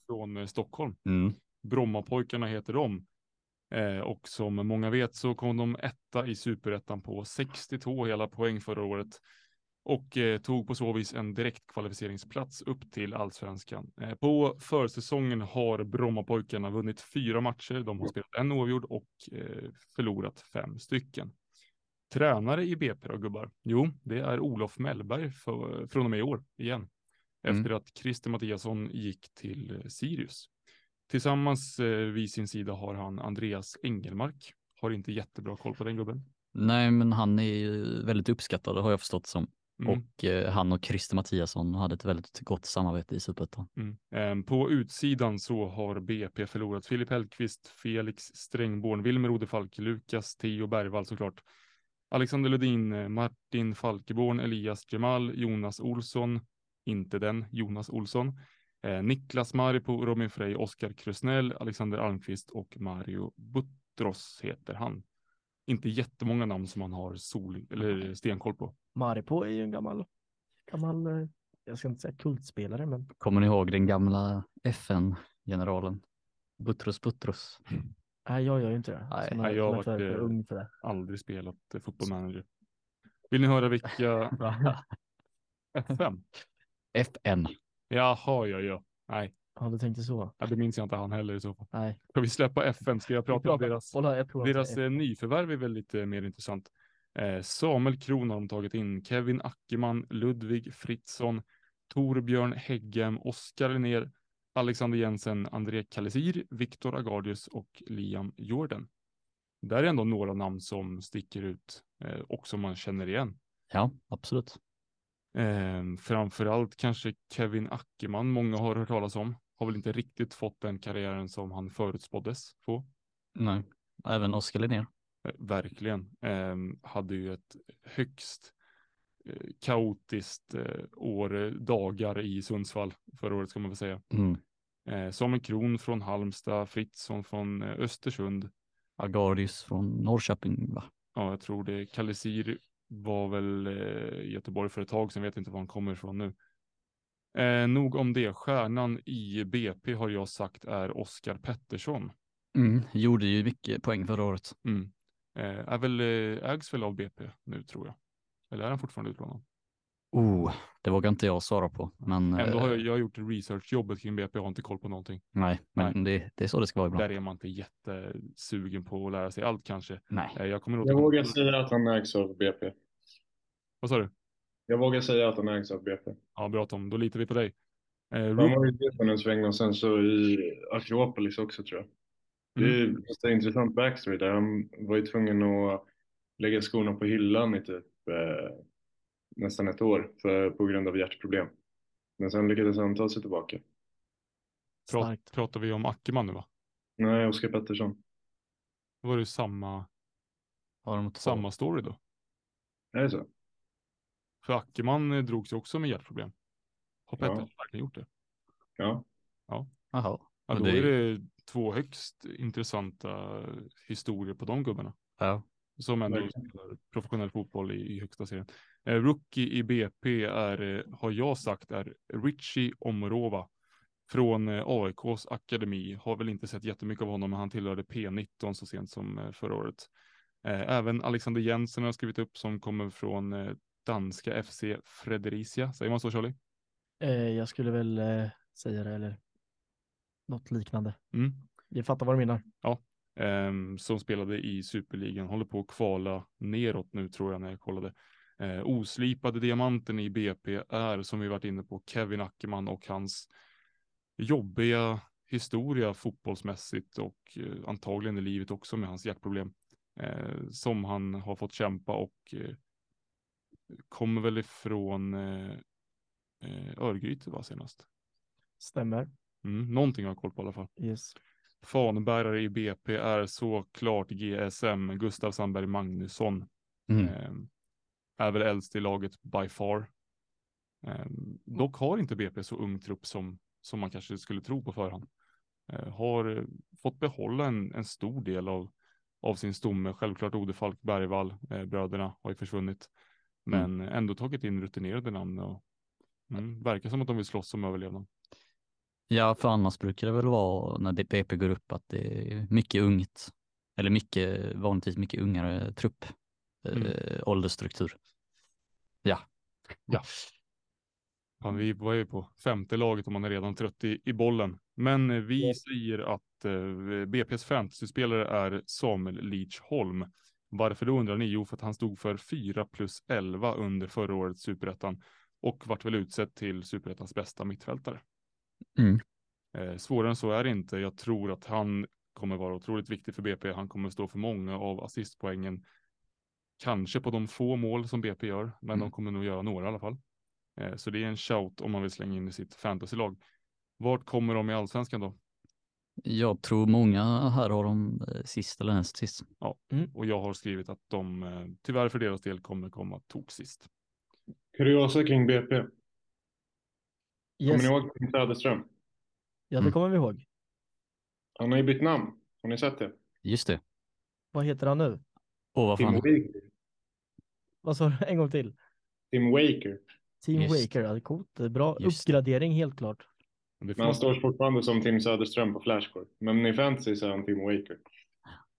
Från eh, Stockholm. Mm. Brommapojkarna heter de. Eh, och som många vet så kom de etta i superettan på 62 hela poäng förra året. Och eh, tog på så vis en direkt kvalificeringsplats upp till allsvenskan. Eh, på försäsongen har Brommapojkarna vunnit fyra matcher. De har spelat en oavgjord och eh, förlorat fem stycken. Tränare i BP då gubbar? Jo, det är Olof Mellberg för, från och med i år igen. Mm. Efter att Christer Mattiasson gick till Sirius. Tillsammans eh, vid sin sida har han Andreas Engelmark. Har inte jättebra koll på den gubben. Nej, men han är väldigt uppskattad, har jag förstått som. Mm, Och eh, han och Christer Mattiasson hade ett väldigt gott samarbete i Superettan. mm. Ehm, På utsidan så har BP förlorat Filip Hellqvist, Felix Strängborn, Wilmer Odefalk, Lukas Theo Bergvall såklart. Alexander Ludin, eh, Martin Falkeborn, Elias Jemal, Jonas Olsson, inte den, Jonas Olsson, eh, Niklas Maripo, Robin Frey, Oskar Krusnell, Alexander Almqvist och Mario Butros heter han. Inte jättemånga namn som man har sol eller stenkoll på. Maripo är ju en gammal, gammal, eh, jag ska inte säga kultspelare, men Kommer ni ihåg den gamla FN-generalen? Butros Butros. nej, jag gör ju inte det. Nej, nej, jag har varit, för eh, ung för det. Aldrig spelat eh, football manager. Vill ni höra vilka F5? FN. Jaha, ja, ja. Nej, Ja, du tänkte så. ja, det minns jag inte han heller i så fall. Nej. Ska vi släppa FN? Ska jag prata om deras att Deras nyförvärv är väl lite mer intressant. Eh, Samuel Kron har de tagit in, Kevin Ackerman, Ludvig Fritzson, Torbjörn Heggem, Oskar Linnér, Alexander Jensen, André Kalesir, Viktor Agardius och Liam Jordan. Det är ändå några namn som sticker ut eh, och som man känner igen. Ja, absolut. Eh, framförallt kanske Kevin Ackerman, många har hört talas om. Har väl inte riktigt fått den karriären som han förutspåddes få. Nej, även Oskar Linnér. Verkligen. Ehm, hade ju ett högst eh, kaotiskt eh, år, eh, dagar i Sundsvall förra året ska man väl säga. Mm. Eh, Samuel Kron från Halmstad, Fritzson från Östersund. Agardius från Norrköping, va? Ja, jag tror det. Kalesir var väl i Göteborg för ett tag sedan, vet inte var han kommer ifrån nu. Eh, nog om det. Stjärnan i BP har jag sagt är Oskar Pettersson. Mm. Gjorde ju mycket poäng förra året. Mm. Eh, är väl, eh, ägs väl av BP nu tror jag. Eller är han fortfarande utlånad? Oh, det vågar inte jag svara på. Men Ändå har eh, jag, jag har gjort researchjobbet kring BP och har inte koll på någonting. nej, men Det, det är så det ska vara ibland. Där är man inte jättesugen på att lära sig allt kanske. Nej, Jag kommer Jag vågar säga att han ägs av BP. Vad sa du? Jag vågar säga att han ägs av BP. Ja, bra Tom, då litar vi på dig. Eh, Han var i Djurgården en sväng och sen så i Akropolis också tror jag. Det är Mm. det är en intressant backstory där. Han var ju tvungen att lägga skorna på hyllan i typ eh, nästan ett år för, på grund av hjärtproblem. Men sen lyckades han ta sig tillbaka. Starkt. pratar vi om Ackerman nu va? Nej, Oskar Pettersson. Då var det samma, har de samma story då. Är det så? För Ackerman eh, drogs ju också med hjärtproblem. Har Ja. Pettersson verkligen gjort det? Ja. Jaha. Ja, då är det två högst intressanta historier på de gubbarna. Ja. Som ändå spelar professionell fotboll i, i högsta serien. Eh, rookie i BP är, eh, har jag sagt, är Richie Omorova. Från eh, AIKs akademi. Har väl inte sett jättemycket av honom, men han tillhörde P19 så sent som eh, förra året. Eh, även Alexander Jensen har jag skrivit upp som kommer från eh, danska FC Fredericia. Säger man så Charlie? Eh, jag skulle väl eh, säga det, eller något liknande. Mm. Vi fattar vad du menar. Ehm, som spelade i superligan, håller på att kvala neråt nu tror jag när jag kollade. Eh, oslipade diamanten i BP är som vi varit inne på Kevin Ackerman och hans jobbiga historia fotbollsmässigt och eh, antagligen i livet också med hans hjärtproblem. Eh, som han har fått kämpa och kommer väl ifrån eh, Örgryte var senast. Stämmer. Mm, någonting har jag koll på i alla fall. Yes. Fanbärare i BP är såklart GSM, Gustav Sandberg Magnusson. Mm. Ehm, är väl äldst i laget by far. Ehm, dock har inte BP så ung trupp som, som man kanske skulle tro på förhand. Eh, har eh, fått behålla en, en stor del av av sin stomme. Självklart Ode Falk Bergvall, eh, bröderna har ju försvunnit. Mm. Men ändå tagit in rutinerade namn och mm, verkar som att de vill slåss om överlevnad. Ja, för annars brukar det väl vara när BP går upp att det är mycket ungt. Eller mycket, vanligtvis mycket ungare trupp, Mm. eh, åldersstruktur. Ja. Ja. Fan, vi var ju på femte laget om man är redan trött i, i bollen. Men eh, vi Ja. säger att eh, BP's fantasyspelare är Samuel Leach Holm. Varför då undrar ni? Jo, för att han stod för 4 plus 11 under förra årets superettan och vart väl utsedd till superettans bästa mittfältare. Mm. Eh, svårare än så är det inte. Jag tror att han kommer vara otroligt viktig för BP. Han kommer stå för många av assistpoängen. Kanske på de få mål som BP gör, men Mm. de kommer nog göra några i alla fall. Eh, så det är en shout om man vill slänga in i sitt fantasylag. Vart kommer de i allsvenskan då? Jag tror många här har de eh, sist eller näst sist. Och jag har skrivit att de tyvärr för deras del kommer komma tok sist. Kuriosa kring BP. Kommer Yes. ni ihåg Tim Söderström? Ja, det Mm. kommer vi ihåg. Han har ju bytt namn. Har ni sett det? Just det. Vad heter han nu? Och vad Tim fan, Waker. Vad sa du? En gång till. Tim Waker. Team Just. Waker, ja, coolt. Bra Just. uppgradering helt klart. Men det han står fortfarande som Tim Söderström på Flashcore. Men i fantasy så är han Tim Waker.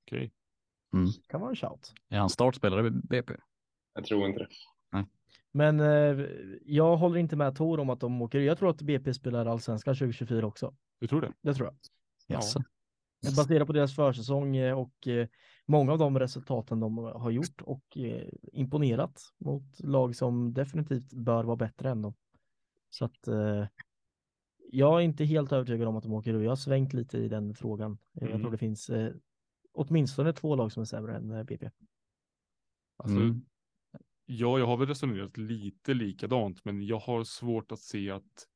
Okej. Kan vara en shout. är han startspelare i BP? Jag tror inte det. Men eh, jag håller inte med Tor om att de åker. Jag tror att BP spelar allsvenskan 2024 också. Du tror det? Det tror jag. Jaså? Baserat på deras försäsong eh, och eh, många av de resultaten de har gjort och eh, imponerat mot lag som definitivt bör vara bättre än dem. Så att eh, jag är inte helt övertygad om att de åker ur. Jag har svängt lite i den frågan. Eh, Jag Mm. tror det finns eh, åtminstone två lag som är sämre än BP. Alltså, Mm. Ja, jag har väl resonerat lite likadant, men jag har svårt att se att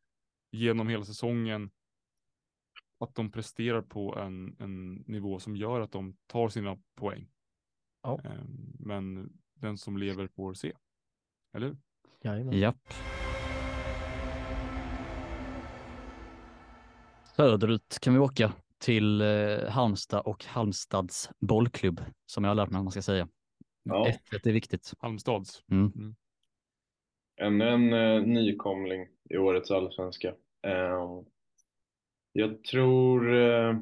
genom hela säsongen att de presterar på en, en nivå som gör att de tar sina poäng. Ja. Ehm, Men den som lever får se. Eller hur? Jajamän. Japp. Söderut kan vi åka till eh, Halmstad och Halmstads bollklubb som jag har lärt mig att man ska säga. Ja. Ett, är viktigt. Halmstads. Mm. Ännu en eh, nykomling i årets allsvenska. Eh, jag tror... Eh,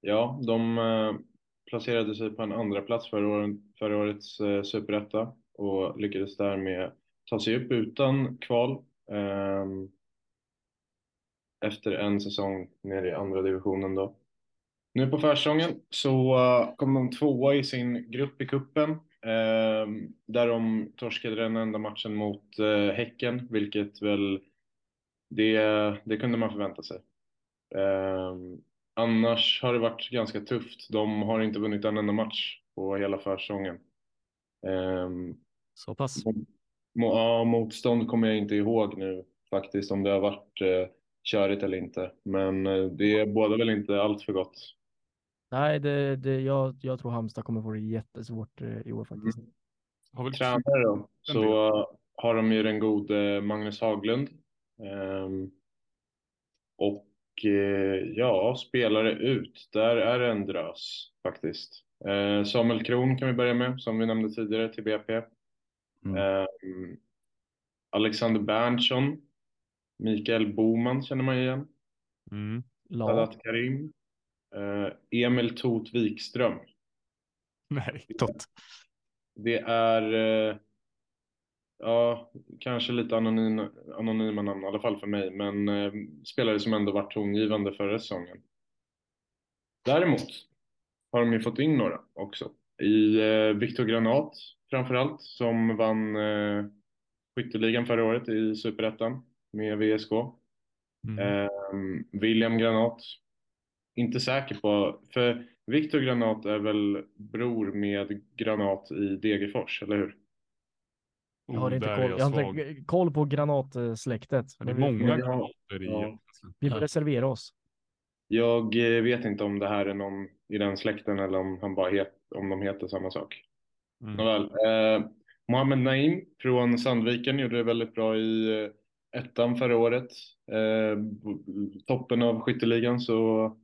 ja, de eh, placerade sig på en andra plats förra, året, förra årets eh, superetta och lyckades därmed ta sig upp utan kval. Eh, efter en säsong nere i andra divisionen då. Nu på försäsongen så eh, kom de tvåa i sin grupp i kuppen eh, där de torskade den enda matchen mot eh, Häcken, vilket väl det, det kunde man förvänta sig. Eh, annars har det varit ganska tufft. De har inte vunnit en enda match på hela försäsongen. Eh, Så pass. Ja, motstånd kommer jag inte ihåg nu faktiskt om det har varit eh, körigt eller inte. Men eh, det båda väl inte allt för gott. Nej, det, det, jag, jag tror Halmstad kommer få det jättesvårt eh, i år faktiskt. Har väl Tränare då, så eh, har de ju den gode Magnus Haglund. Ehm, och eh, ja, spelare ut, där är det en drös faktiskt. Eh, Samuel Kron kan vi börja med, som vi nämnde tidigare till BP. Mm. Ehm, Alexander Berntsson, Mikael Boman känner man igen. Mm. Sadat Karim. Eh, Emil Tot Wikström. Nej. Tott. Det är eh, ja, kanske lite anonyma, anonyma namn, i alla fall för mig, men eh, spelare som ändå varit tongivande förra säsongen. Däremot har de ju fått in några också. I eh, Viktor Granat framförallt, som vann eh, skytteligan förra året i Superettan med VSK. Mm. Ehm, William Granat. Inte säker på, för Viktor Granat är väl bror med Granat i Degerfors, eller hur? Jag har Oh, inte koll, jag jag har inte koll på granatsläktet. Det är vi- många Ja. granater i Ja. Vi får reservera oss. Jag eh, vet inte om det här är någon i den släkten eller om, han bara het, om de heter samma sak. Mm. Nåväl. Eh, Mohammed Naim från Sandviken gjorde det väldigt bra i eh, ettan förra året. Eh, toppen av skytteligan så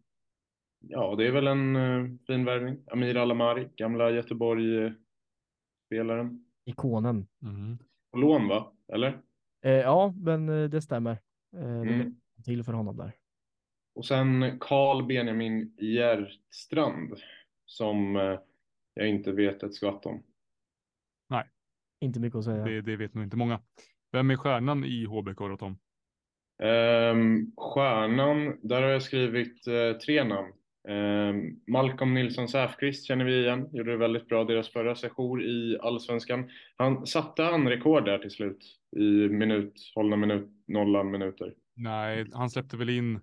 ja, det är väl en eh, fin värvning. Amir Alamari, gamla Göteborg-spelaren. Ikonen. Mm. På lån va? Eller? Eh, ja, men eh, det stämmer. Eh, det Mm. blev till för honom där. Och sen Carl Benjamin Hjärtstrand som eh, jag inte vet ett skvatt om. Inte mycket att säga. Det, det vet nog inte många. Vem är stjärnan i HBK då Tom? Um, stjärnan, där har jag skrivit eh, tre namn. Ehm, Malcolm Nilsson Säfqvist känner vi igen, gjorde det väldigt bra deras förra session i Allsvenskan. Han satte han rekord där till slut i minut, hållna minut, nollan minuter. Nej, han släppte väl in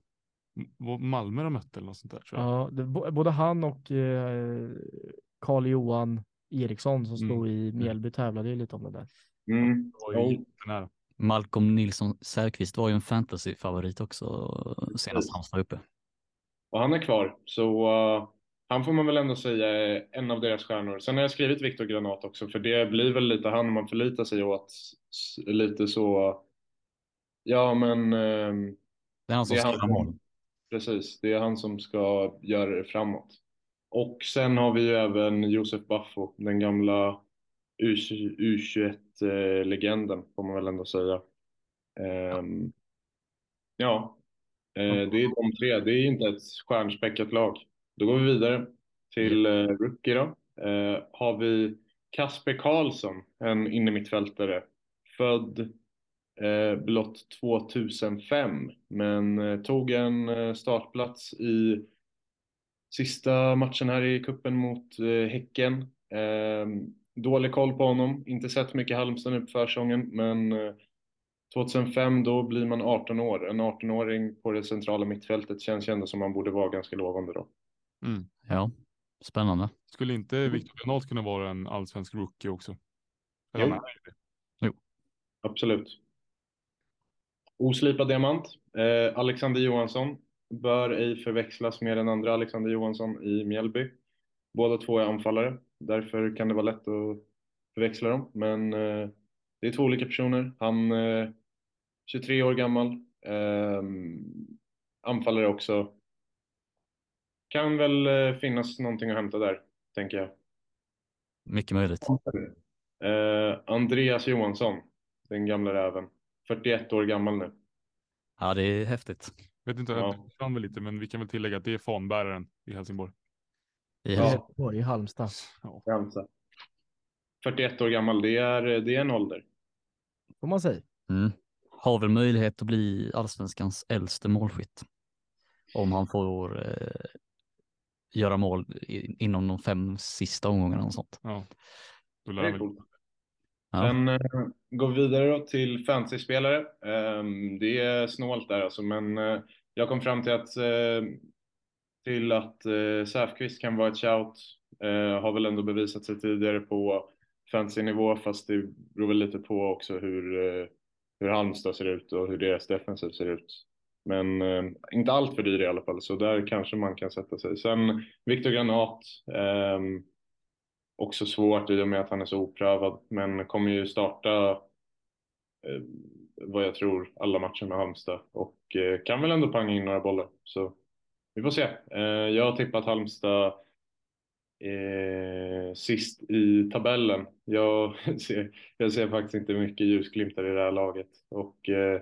Malmö de mötte eller något sånt där tror jag. Ja, det, både han och eh, Carl Johan Eriksson som stod i Mjällby tävlade ju lite om det där. Mm. Ja. Malcolm Nilsson Säfqvist var ju en fantasyfavorit också senast han var uppe. Och han är kvar, så uh, han får man väl ändå säga är en av deras stjärnor. Sen har jag skrivit Viktor Granat också, för det blir väl lite han man förlitar sig åt. Lite så, ja men ehm, Det är han som skriver som- mål. precis, det är han som ska göra det framåt. Och sen har vi ju även Josef Baffo, den gamla U21-legenden får man väl ändå säga. Ehm, ja, eh, det är de tre. Det är inte ett stjärnspäckat lag. Då går vi vidare till eh, rookie då. Eh, har vi Kasper Karlsson, en innermittfältare, född blott 2005, men tog en startplats i sista matchen här i kuppen mot Häcken. Dålig koll på honom, inte sett mycket Halmstad nu på försäsongen, men 2005 då blir man 18 år. En 18-åring på det centrala mittfältet känns ju ändå som man borde vara ganska lovande då. Mm. Ja, spännande. Skulle inte Viktor Granat kunna vara en allsvensk rookie också? Eller Jo. han är ju det. Absolut. Oslipad diamant. Eh, Alexander Johansson bör ej förväxlas med den andra Alexander Johansson i Mjällby. Båda två är anfallare, därför kan det vara lätt att förväxla dem. Men eh, det är två olika personer. Han eh, 23 år gammal, eh, anfallare också. Kan väl eh, finnas någonting att hämta där, tänker jag. Mycket möjligt. Eh, Andreas Johansson, den gamla räven. 41 år gammal nu. Ja, det är häftigt. Vet inte, Ja. jag väl lite, men vi kan väl tillägga att det är fanbäraren i Helsingborg. I Ja. Göteborg i Halmstad. Ja. Halmstad. 41 år gammal, det är, det är en ålder. Får man säga. Mm. Har väl möjlighet att bli allsvenskans äldste målskytt. Om han får eh, göra mål i, inom de fem sista omgångarna och sånt. ja. Då lär Det är coolt. Ja. Sen eh, går vi vidare då till fantasyspelare. Ehm, det är snålt där alltså, men eh, jag kom fram till att, eh, till att eh, Säfqvist kan vara ett shout. Eh, har väl ändå bevisat sig tidigare på fantasynivå, fast det beror väl lite på också hur, eh, hur Halmstad ser ut och hur deras defensiv ser ut. Men eh, inte allt för dyr i alla fall, så där kanske man kan sätta sig. Sen Viktor Granat. eh, också svårt i och med att han är så oprövad, men kommer ju starta eh, vad jag tror alla matcher med Halmstad och eh, kan väl ändå panga in några bollar. Så vi får se. Eh, jag har tippat Halmstad eh, sist i tabellen. Jag ser, jag ser faktiskt inte mycket ljusglimtar i det här laget och eh,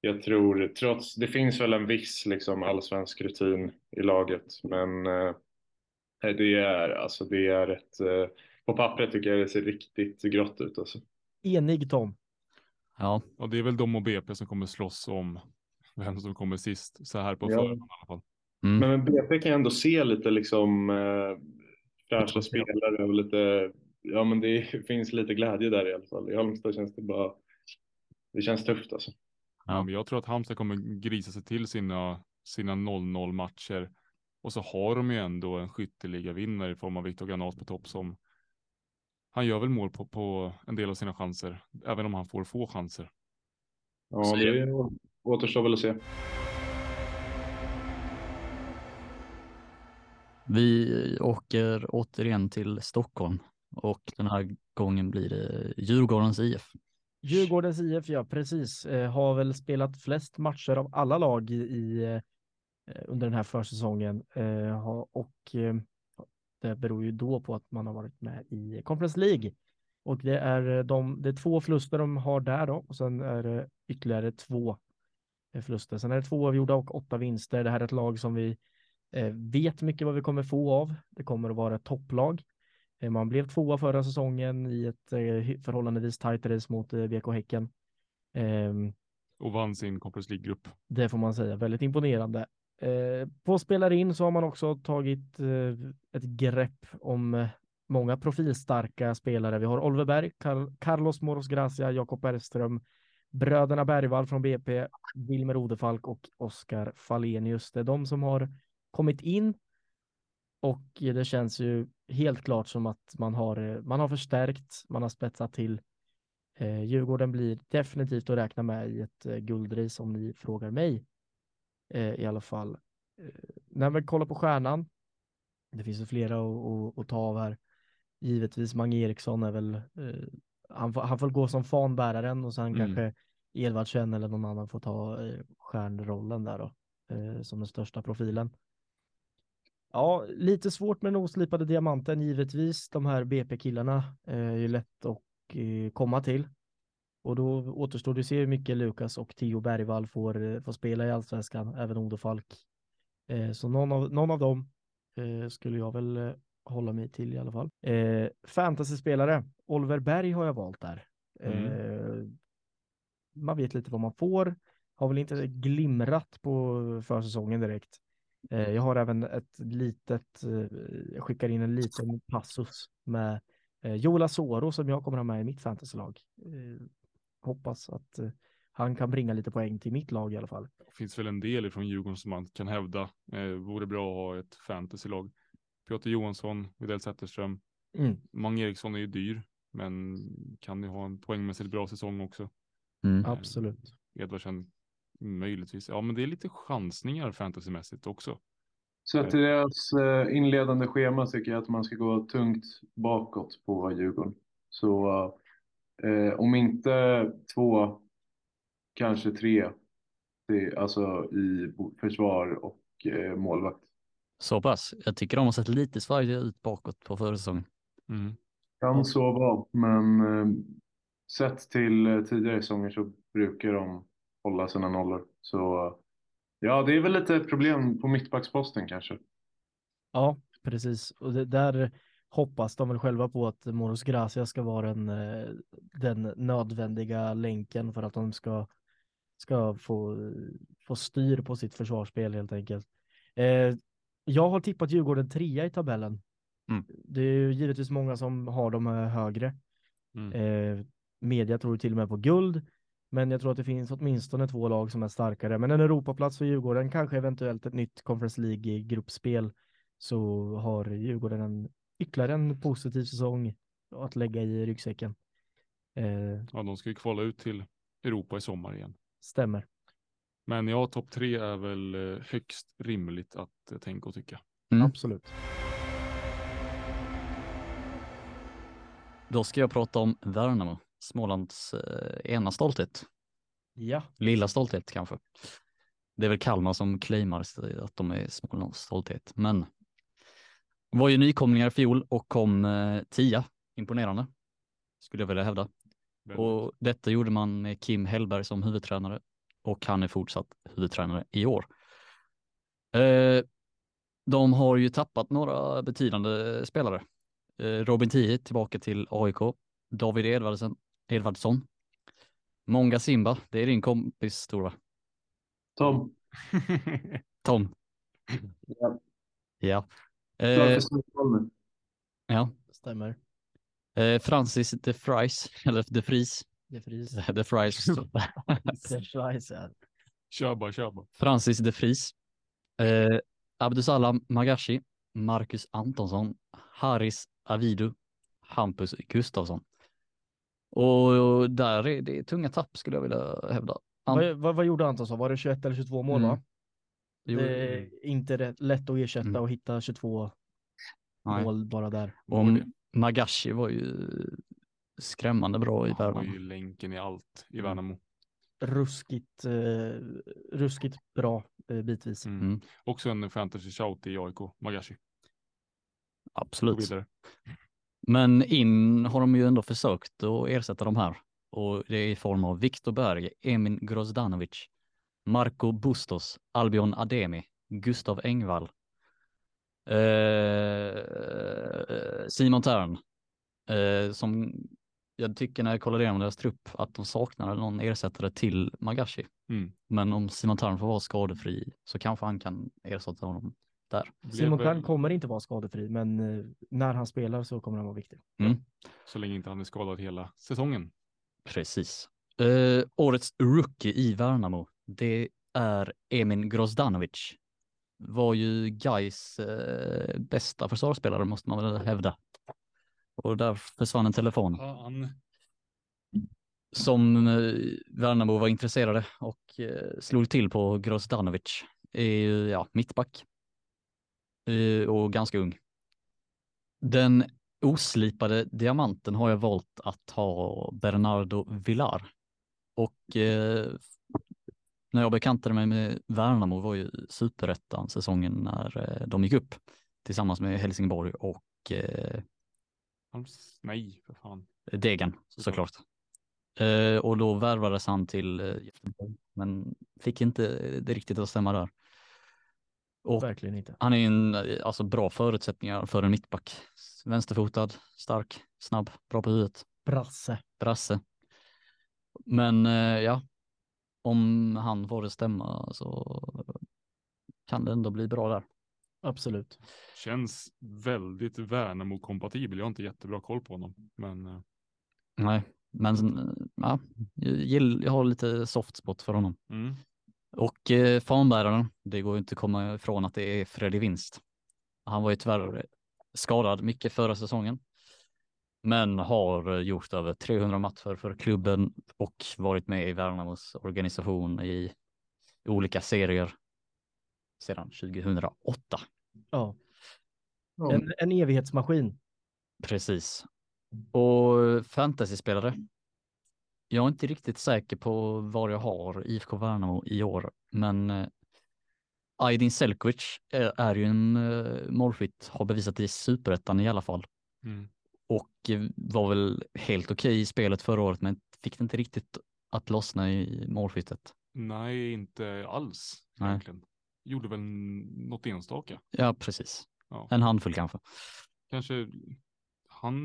jag tror, trots, det finns väl en viss liksom allsvensk rutin i laget, men eh, det är, alltså det är ett, eh, på pappret tycker jag det ser riktigt grått ut alltså. Enig Tom. ja, Och det är väl de och BP som kommer slåss om vem som kommer sist så här på Ja. förhand i alla fall. mm. Men BP kan jag ändå se lite liksom eh, fräscha spelare och lite, ja men det finns lite glädje där i alla fall. I Halmstad känns det bara, det känns tufft alltså. Ja. Men jag tror att Halmstad kommer grisa sig till sina, sina 0-0 matcher. Och så har de ju ändå en skytteliga vinnare i form av Viktor Granat på topp som han gör väl mål på, på en del av sina chanser, även om han får få chanser. Ja, det återstår väl att se. Vi åker återigen till Stockholm och den här gången blir det Djurgårdens IF. Djurgårdens IF, ja precis, eh, har väl spelat flest matcher av alla lag i, i eh, under den här försäsongen eh, och det beror ju då på att man har varit med i Conference League. Och det är, de, det är två förluster de har där då och sen är det ytterligare två förluster. Sen är det två avgjorda och åtta vinster. Det här är ett lag som vi vet mycket vad vi kommer få av. Det kommer att vara ett topplag. Eh, Man blev tvåa förra säsongen i ett eh, förhållandevis tajt race mot eh, BK Häcken. Ehm, Och vann sin Conference League-grupp. det får man säga, väldigt imponerande. Eh, på spelar in så har man också tagit eh, ett grepp om eh, många profilstarka spelare. Vi har Oliver Berg, Carl- Carlos Moros Gracia, Jakob Bergström, bröderna Bergvall från BP, Wilmer Odefalk och Oskar Falenius. Det är de som har kommit in och det känns ju helt klart som att man har, eh, man har förstärkt, man har spetsat till. Eh, Djurgården blir definitivt att räkna med i ett eh, guldris om ni frågar mig eh, i alla fall. Eh, när vi kollar på stjärnan, det finns ju flera att ta av här. Givetvis Mange Eriksson är väl, eh, han, får, han får gå som fanbäraren och sen Mm. kanske Edvardsen eller någon annan får ta eh, stjärnrollen där då, eh, som den största profilen. Ja, lite svårt med den oslipade diamanten givetvis. De här BP-killarna eh, är ju lätt att eh, komma till. Och då återstår det att se hur mycket Lukas och Theo Bergvall får, eh, får spela i allsvenskan, även Odo Falk. Så någon av, någon av dem skulle jag väl hålla mig till i alla fall. Fantasyspelare, Oliver Berg har jag valt där. Mm. Man vet lite vad man får. Har väl inte glimrat på försäsongen direkt. Eh, jag har även ett litet, eh, jag skickar in en liten passus med eh, Joel Asoro som jag kommer ha med i mitt fantasylag. Hoppas att han kan bringa lite poäng till mitt lag i alla fall. Det finns väl en del från Djurgården som man kan hävda eh, vore bra att ha ett fantasylag. Piotr Johansson, Widell Zetterström, Mm. Mange Eriksson är ju dyr, men kan ju ha en poängmässigt bra säsong också. Mm. Absolut. Edvardsen möjligtvis. Ja, men det är lite chansningar fantasymässigt också. Så till deras eh, inledande schema tycker jag att man ska gå tungt bakåt på Djurgården. Så eh, om inte två, kanske tre, det, alltså i försvar och eh, målvakt. Så pass. Jag tycker de har sett lite svajiga ut bakåt på försäsongen. Mm. Kan så vara, men eh, sett till eh, tidigare säsonger så brukar de hålla sina nollor. Så ja, det är väl lite problem på mittbacksposten kanske. Ja, precis. Och det, där hoppas de väl själva på att Moros Gracia ska vara den, eh, den nödvändiga länken för att de ska, ska få, få styr på sitt försvarsspel helt enkelt. Eh, jag har tippat Djurgården trea i tabellen. Mm. Det är ju givetvis många som har dem eh, högre. Mm. Eh, media tror till och med på guld, men jag tror att det finns åtminstone två lag som är starkare. Men en Europaplats för Djurgården, kanske eventuellt ett nytt Conference League-gruppspel, så har Djurgården en, ytterligare en positiv säsong att lägga i ryggsäcken. Eh, Ja, de ska ju kvala ut till Europa i sommar igen. stämmer. Men ja, topp tre är väl eh, högst rimligt att eh, tänka och tycka. Mm. Absolut. Då ska jag prata om Värnamo, Smålands eh, ena stolthet. Ja, Lilla stolthet kanske. Det är väl Kalmar som claimar att de är Smålands stolthet, men var ju nykomlingar i fjol och kom eh, tia. Imponerande, skulle jag vilja hävda. Väldigt. Och detta gjorde man med Kim Hellberg som huvudtränare och han är fortsatt huvudtränare i år. Eh, de har ju tappat några betydande spelare. Eh, Robin Tii tillbaka till AIK. David Edvardsen, Edvardsson. Många Simba, det är din kompis Stora. Tom, Tom. Ja. Ja. Eh, ja. stämmer. Eh, Francis de Fries, eller de Fries. Det fris. De Fries. Det fries, ja. kör bara, kör bara. Francis de Vries, eh, Abdusalam Magashi, Marcus Antonsson, Haris Avidu, Hampus Gustafsson. Och där är det tunga tapp skulle jag vilja hävda. Han- Vad, vad, vad gjorde Antonsson? Var det 21 eller 22 mål? Mm. Va? Jo, Det är inte rätt, lätt att ersätta Mm. och hitta 22 nej. mål bara där. Och Magashi var ju skrämmande bra i Han var ju länken i allt i Mm. Värnamo. ruskigt, eh, ruskigt bra eh, bitvis. Mm. Mm. Också en fantasy shout i AIK, Magashi. Absolut. Men in har de ju ändå försökt att ersätta de här och det är i form av Viktor Berg, Emin Grozdanovic, Marco Bustos, Albion Ademi, Gustav Engvall, eh, Simon Tern, eh, som jag tycker när jag kollar igenom deras trupp att de saknar någon ersättare till Magashi. Mm. Men om Simon Tern får vara skadefri så kanske han kan ersätta honom där. Simon Kern kommer inte vara skadefri, men eh, när han spelar så kommer han vara viktig. Så länge inte han är skadad hela säsongen. Precis. Eh, årets rookie i Värnamo, det är Emin Grozdanovic. Var ju Gais eh, bästa försvarsspelare måste man väl hävda. Och där försvann en telefon Han, som eh, Värnamo var intresserade och eh, slog till på Grozdanovic. Är ju ja, mittback. Eh, och ganska ung. Den oslipade diamanten har jag valt att ha Bernardo Villar. Och eh, när jag bekantade mig med Värnamo var ju superettan säsongen när eh, de gick upp tillsammans med Helsingborg och eh, nej, för fan. Degen Såklart. Eh, och då värvades han till eh, Göteborg, men fick inte det riktigt att stämma där. Och Verkligen inte. han är en, alltså bra förutsättningar för en mittback. Vänsterfotad, stark, snabb, bra på huvudet, Brasse. brasse. Men eh, ja, om han får det stämma så kan det ändå bli bra där. Absolut. Känns väldigt Värnamo-kompatibel. Jag har inte jättebra koll på honom. Men eh, Nej, men ja, jag, jag har lite soft spot för honom. mm. Och eh, fanbäraren, det går ju inte att komma ifrån att det är Freddy Winst. Han var ju tyvärr skadad mycket förra säsongen. Men har eh, gjort över 300 matcher för klubben och varit med i Värnamos organisation i olika serier sedan 2008. Ja. Ja. En, en evighetsmaskin. Precis. Och fantasyspelare. Jag är inte riktigt säker på var jag har IFK Värnamo i år, men eh, Aydin Selkovic är, är ju en eh, målskytt, har bevisat det i superettan i alla fall Mm. och eh, var väl helt okej i spelet förra året, men fick det inte riktigt att lossna i målskyttet. Nej, inte alls Nej. egentligen. Gjorde väl något enstaka. Ja, precis. Ja. En handfull kanske. Kanske han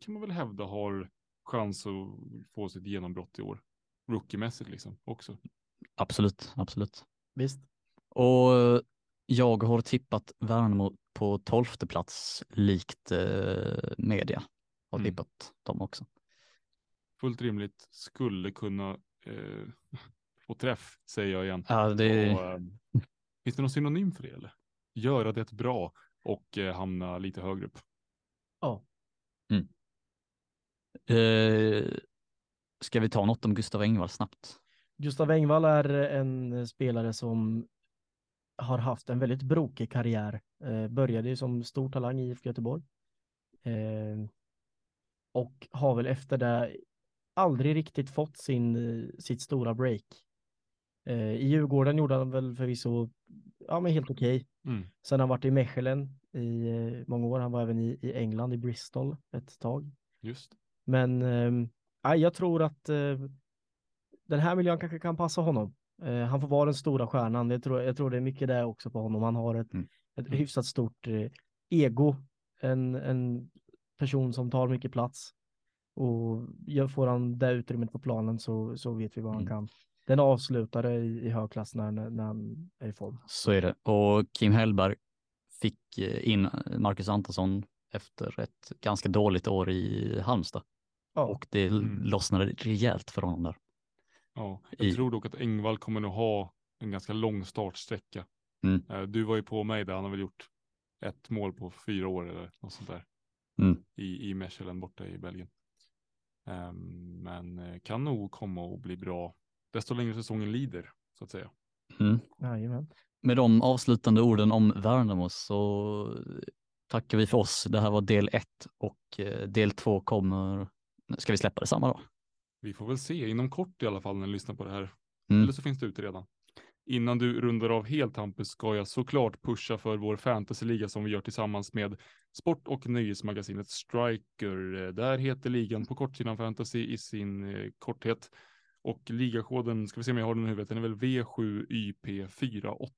kan man väl hävda har chans att få sitt genombrott i år. Rookiemässigt liksom också. Absolut, absolut. Visst. Och eh, jag har tippat Värnamo på tolfte plats likt eh, media. Har Mm. tippat dem också. Fullt rimligt. Skulle kunna eh, få träff, säger jag igen. Ja, det, Och, eh, finns det någon synonym för det eller? Göra det bra och eh, hamna lite högre upp. Ja. Eh, ska vi ta något om Gustav Engvall snabbt? Gustav Engvall är en spelare som har haft en väldigt brokig karriär. Eh, började ju som stor talang i IFK Göteborg. Eh, och har väl efter det aldrig riktigt fått sin, sitt stora break. Eh, I Djurgården gjorde han väl förvisso ja, men helt okej. Mm. Sen har han varit i Mechelen i många år. Han var även i, i England, i Bristol ett tag. Just. Men eh, jag tror att eh, den här miljön kanske kan passa honom. Eh, han får vara den stora stjärnan. Jag tror, jag tror det är mycket det också på honom. Han har ett, Mm. ett Mm. hyfsat stort eh, ego. En, en person som tar mycket plats. Och får han det utrymmet på planen så, så vet vi vad han Mm. kan. Den avslutare i, i hög klass när, när när han är i form. Så är det. Och Kim Hellberg fick eh, in Marcus Antonsson efter ett ganska dåligt år i Halmstad. Ja, Och det Mm. lossnade rejält för honom där. Ja, jag I- tror dock att Engvall kommer nog ha en ganska lång startsträcka. Mm. Eh, Du var ju på mig där, han har väl gjort ett mål på fyra år eller något sånt där. Mm. I, i Mechelen borta i Belgien. Ehm, men eh, kan nog komma att bli bra desto längre säsongen lider, så att säga. Mm. jajamän. Med de avslutande orden om Värnamo så tackar vi för oss. Det här var del ett och eh, del två kommer, ska vi släppa det samma då? Vi får väl se inom kort i alla fall när ni lyssnar på det här. Mm. Eller så finns det ute redan. Innan du rundar av helt Hampus ska jag såklart pusha för vår fantasyliga som vi gör tillsammans med sport och nöjesmagasinet Striker. Där heter ligan på kortsidan fantasy i sin eh, korthet. Och ligakoden, ska vi se om jag har den i huvudet, den är väl V7YP48.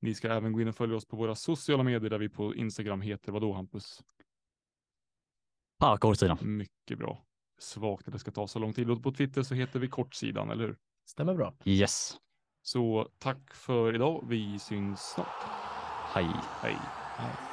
Ni ska även gå in och följa oss på våra sociala medier där vi på Instagram heter vadå Hampus? På kortsidan. Mycket bra. Svagt att det ska ta så lång tid. Och på Twitter så heter vi kortsidan, eller hur? Stämmer bra. Yes. Så tack för idag. Vi syns snart. Hej. Hej. Ja.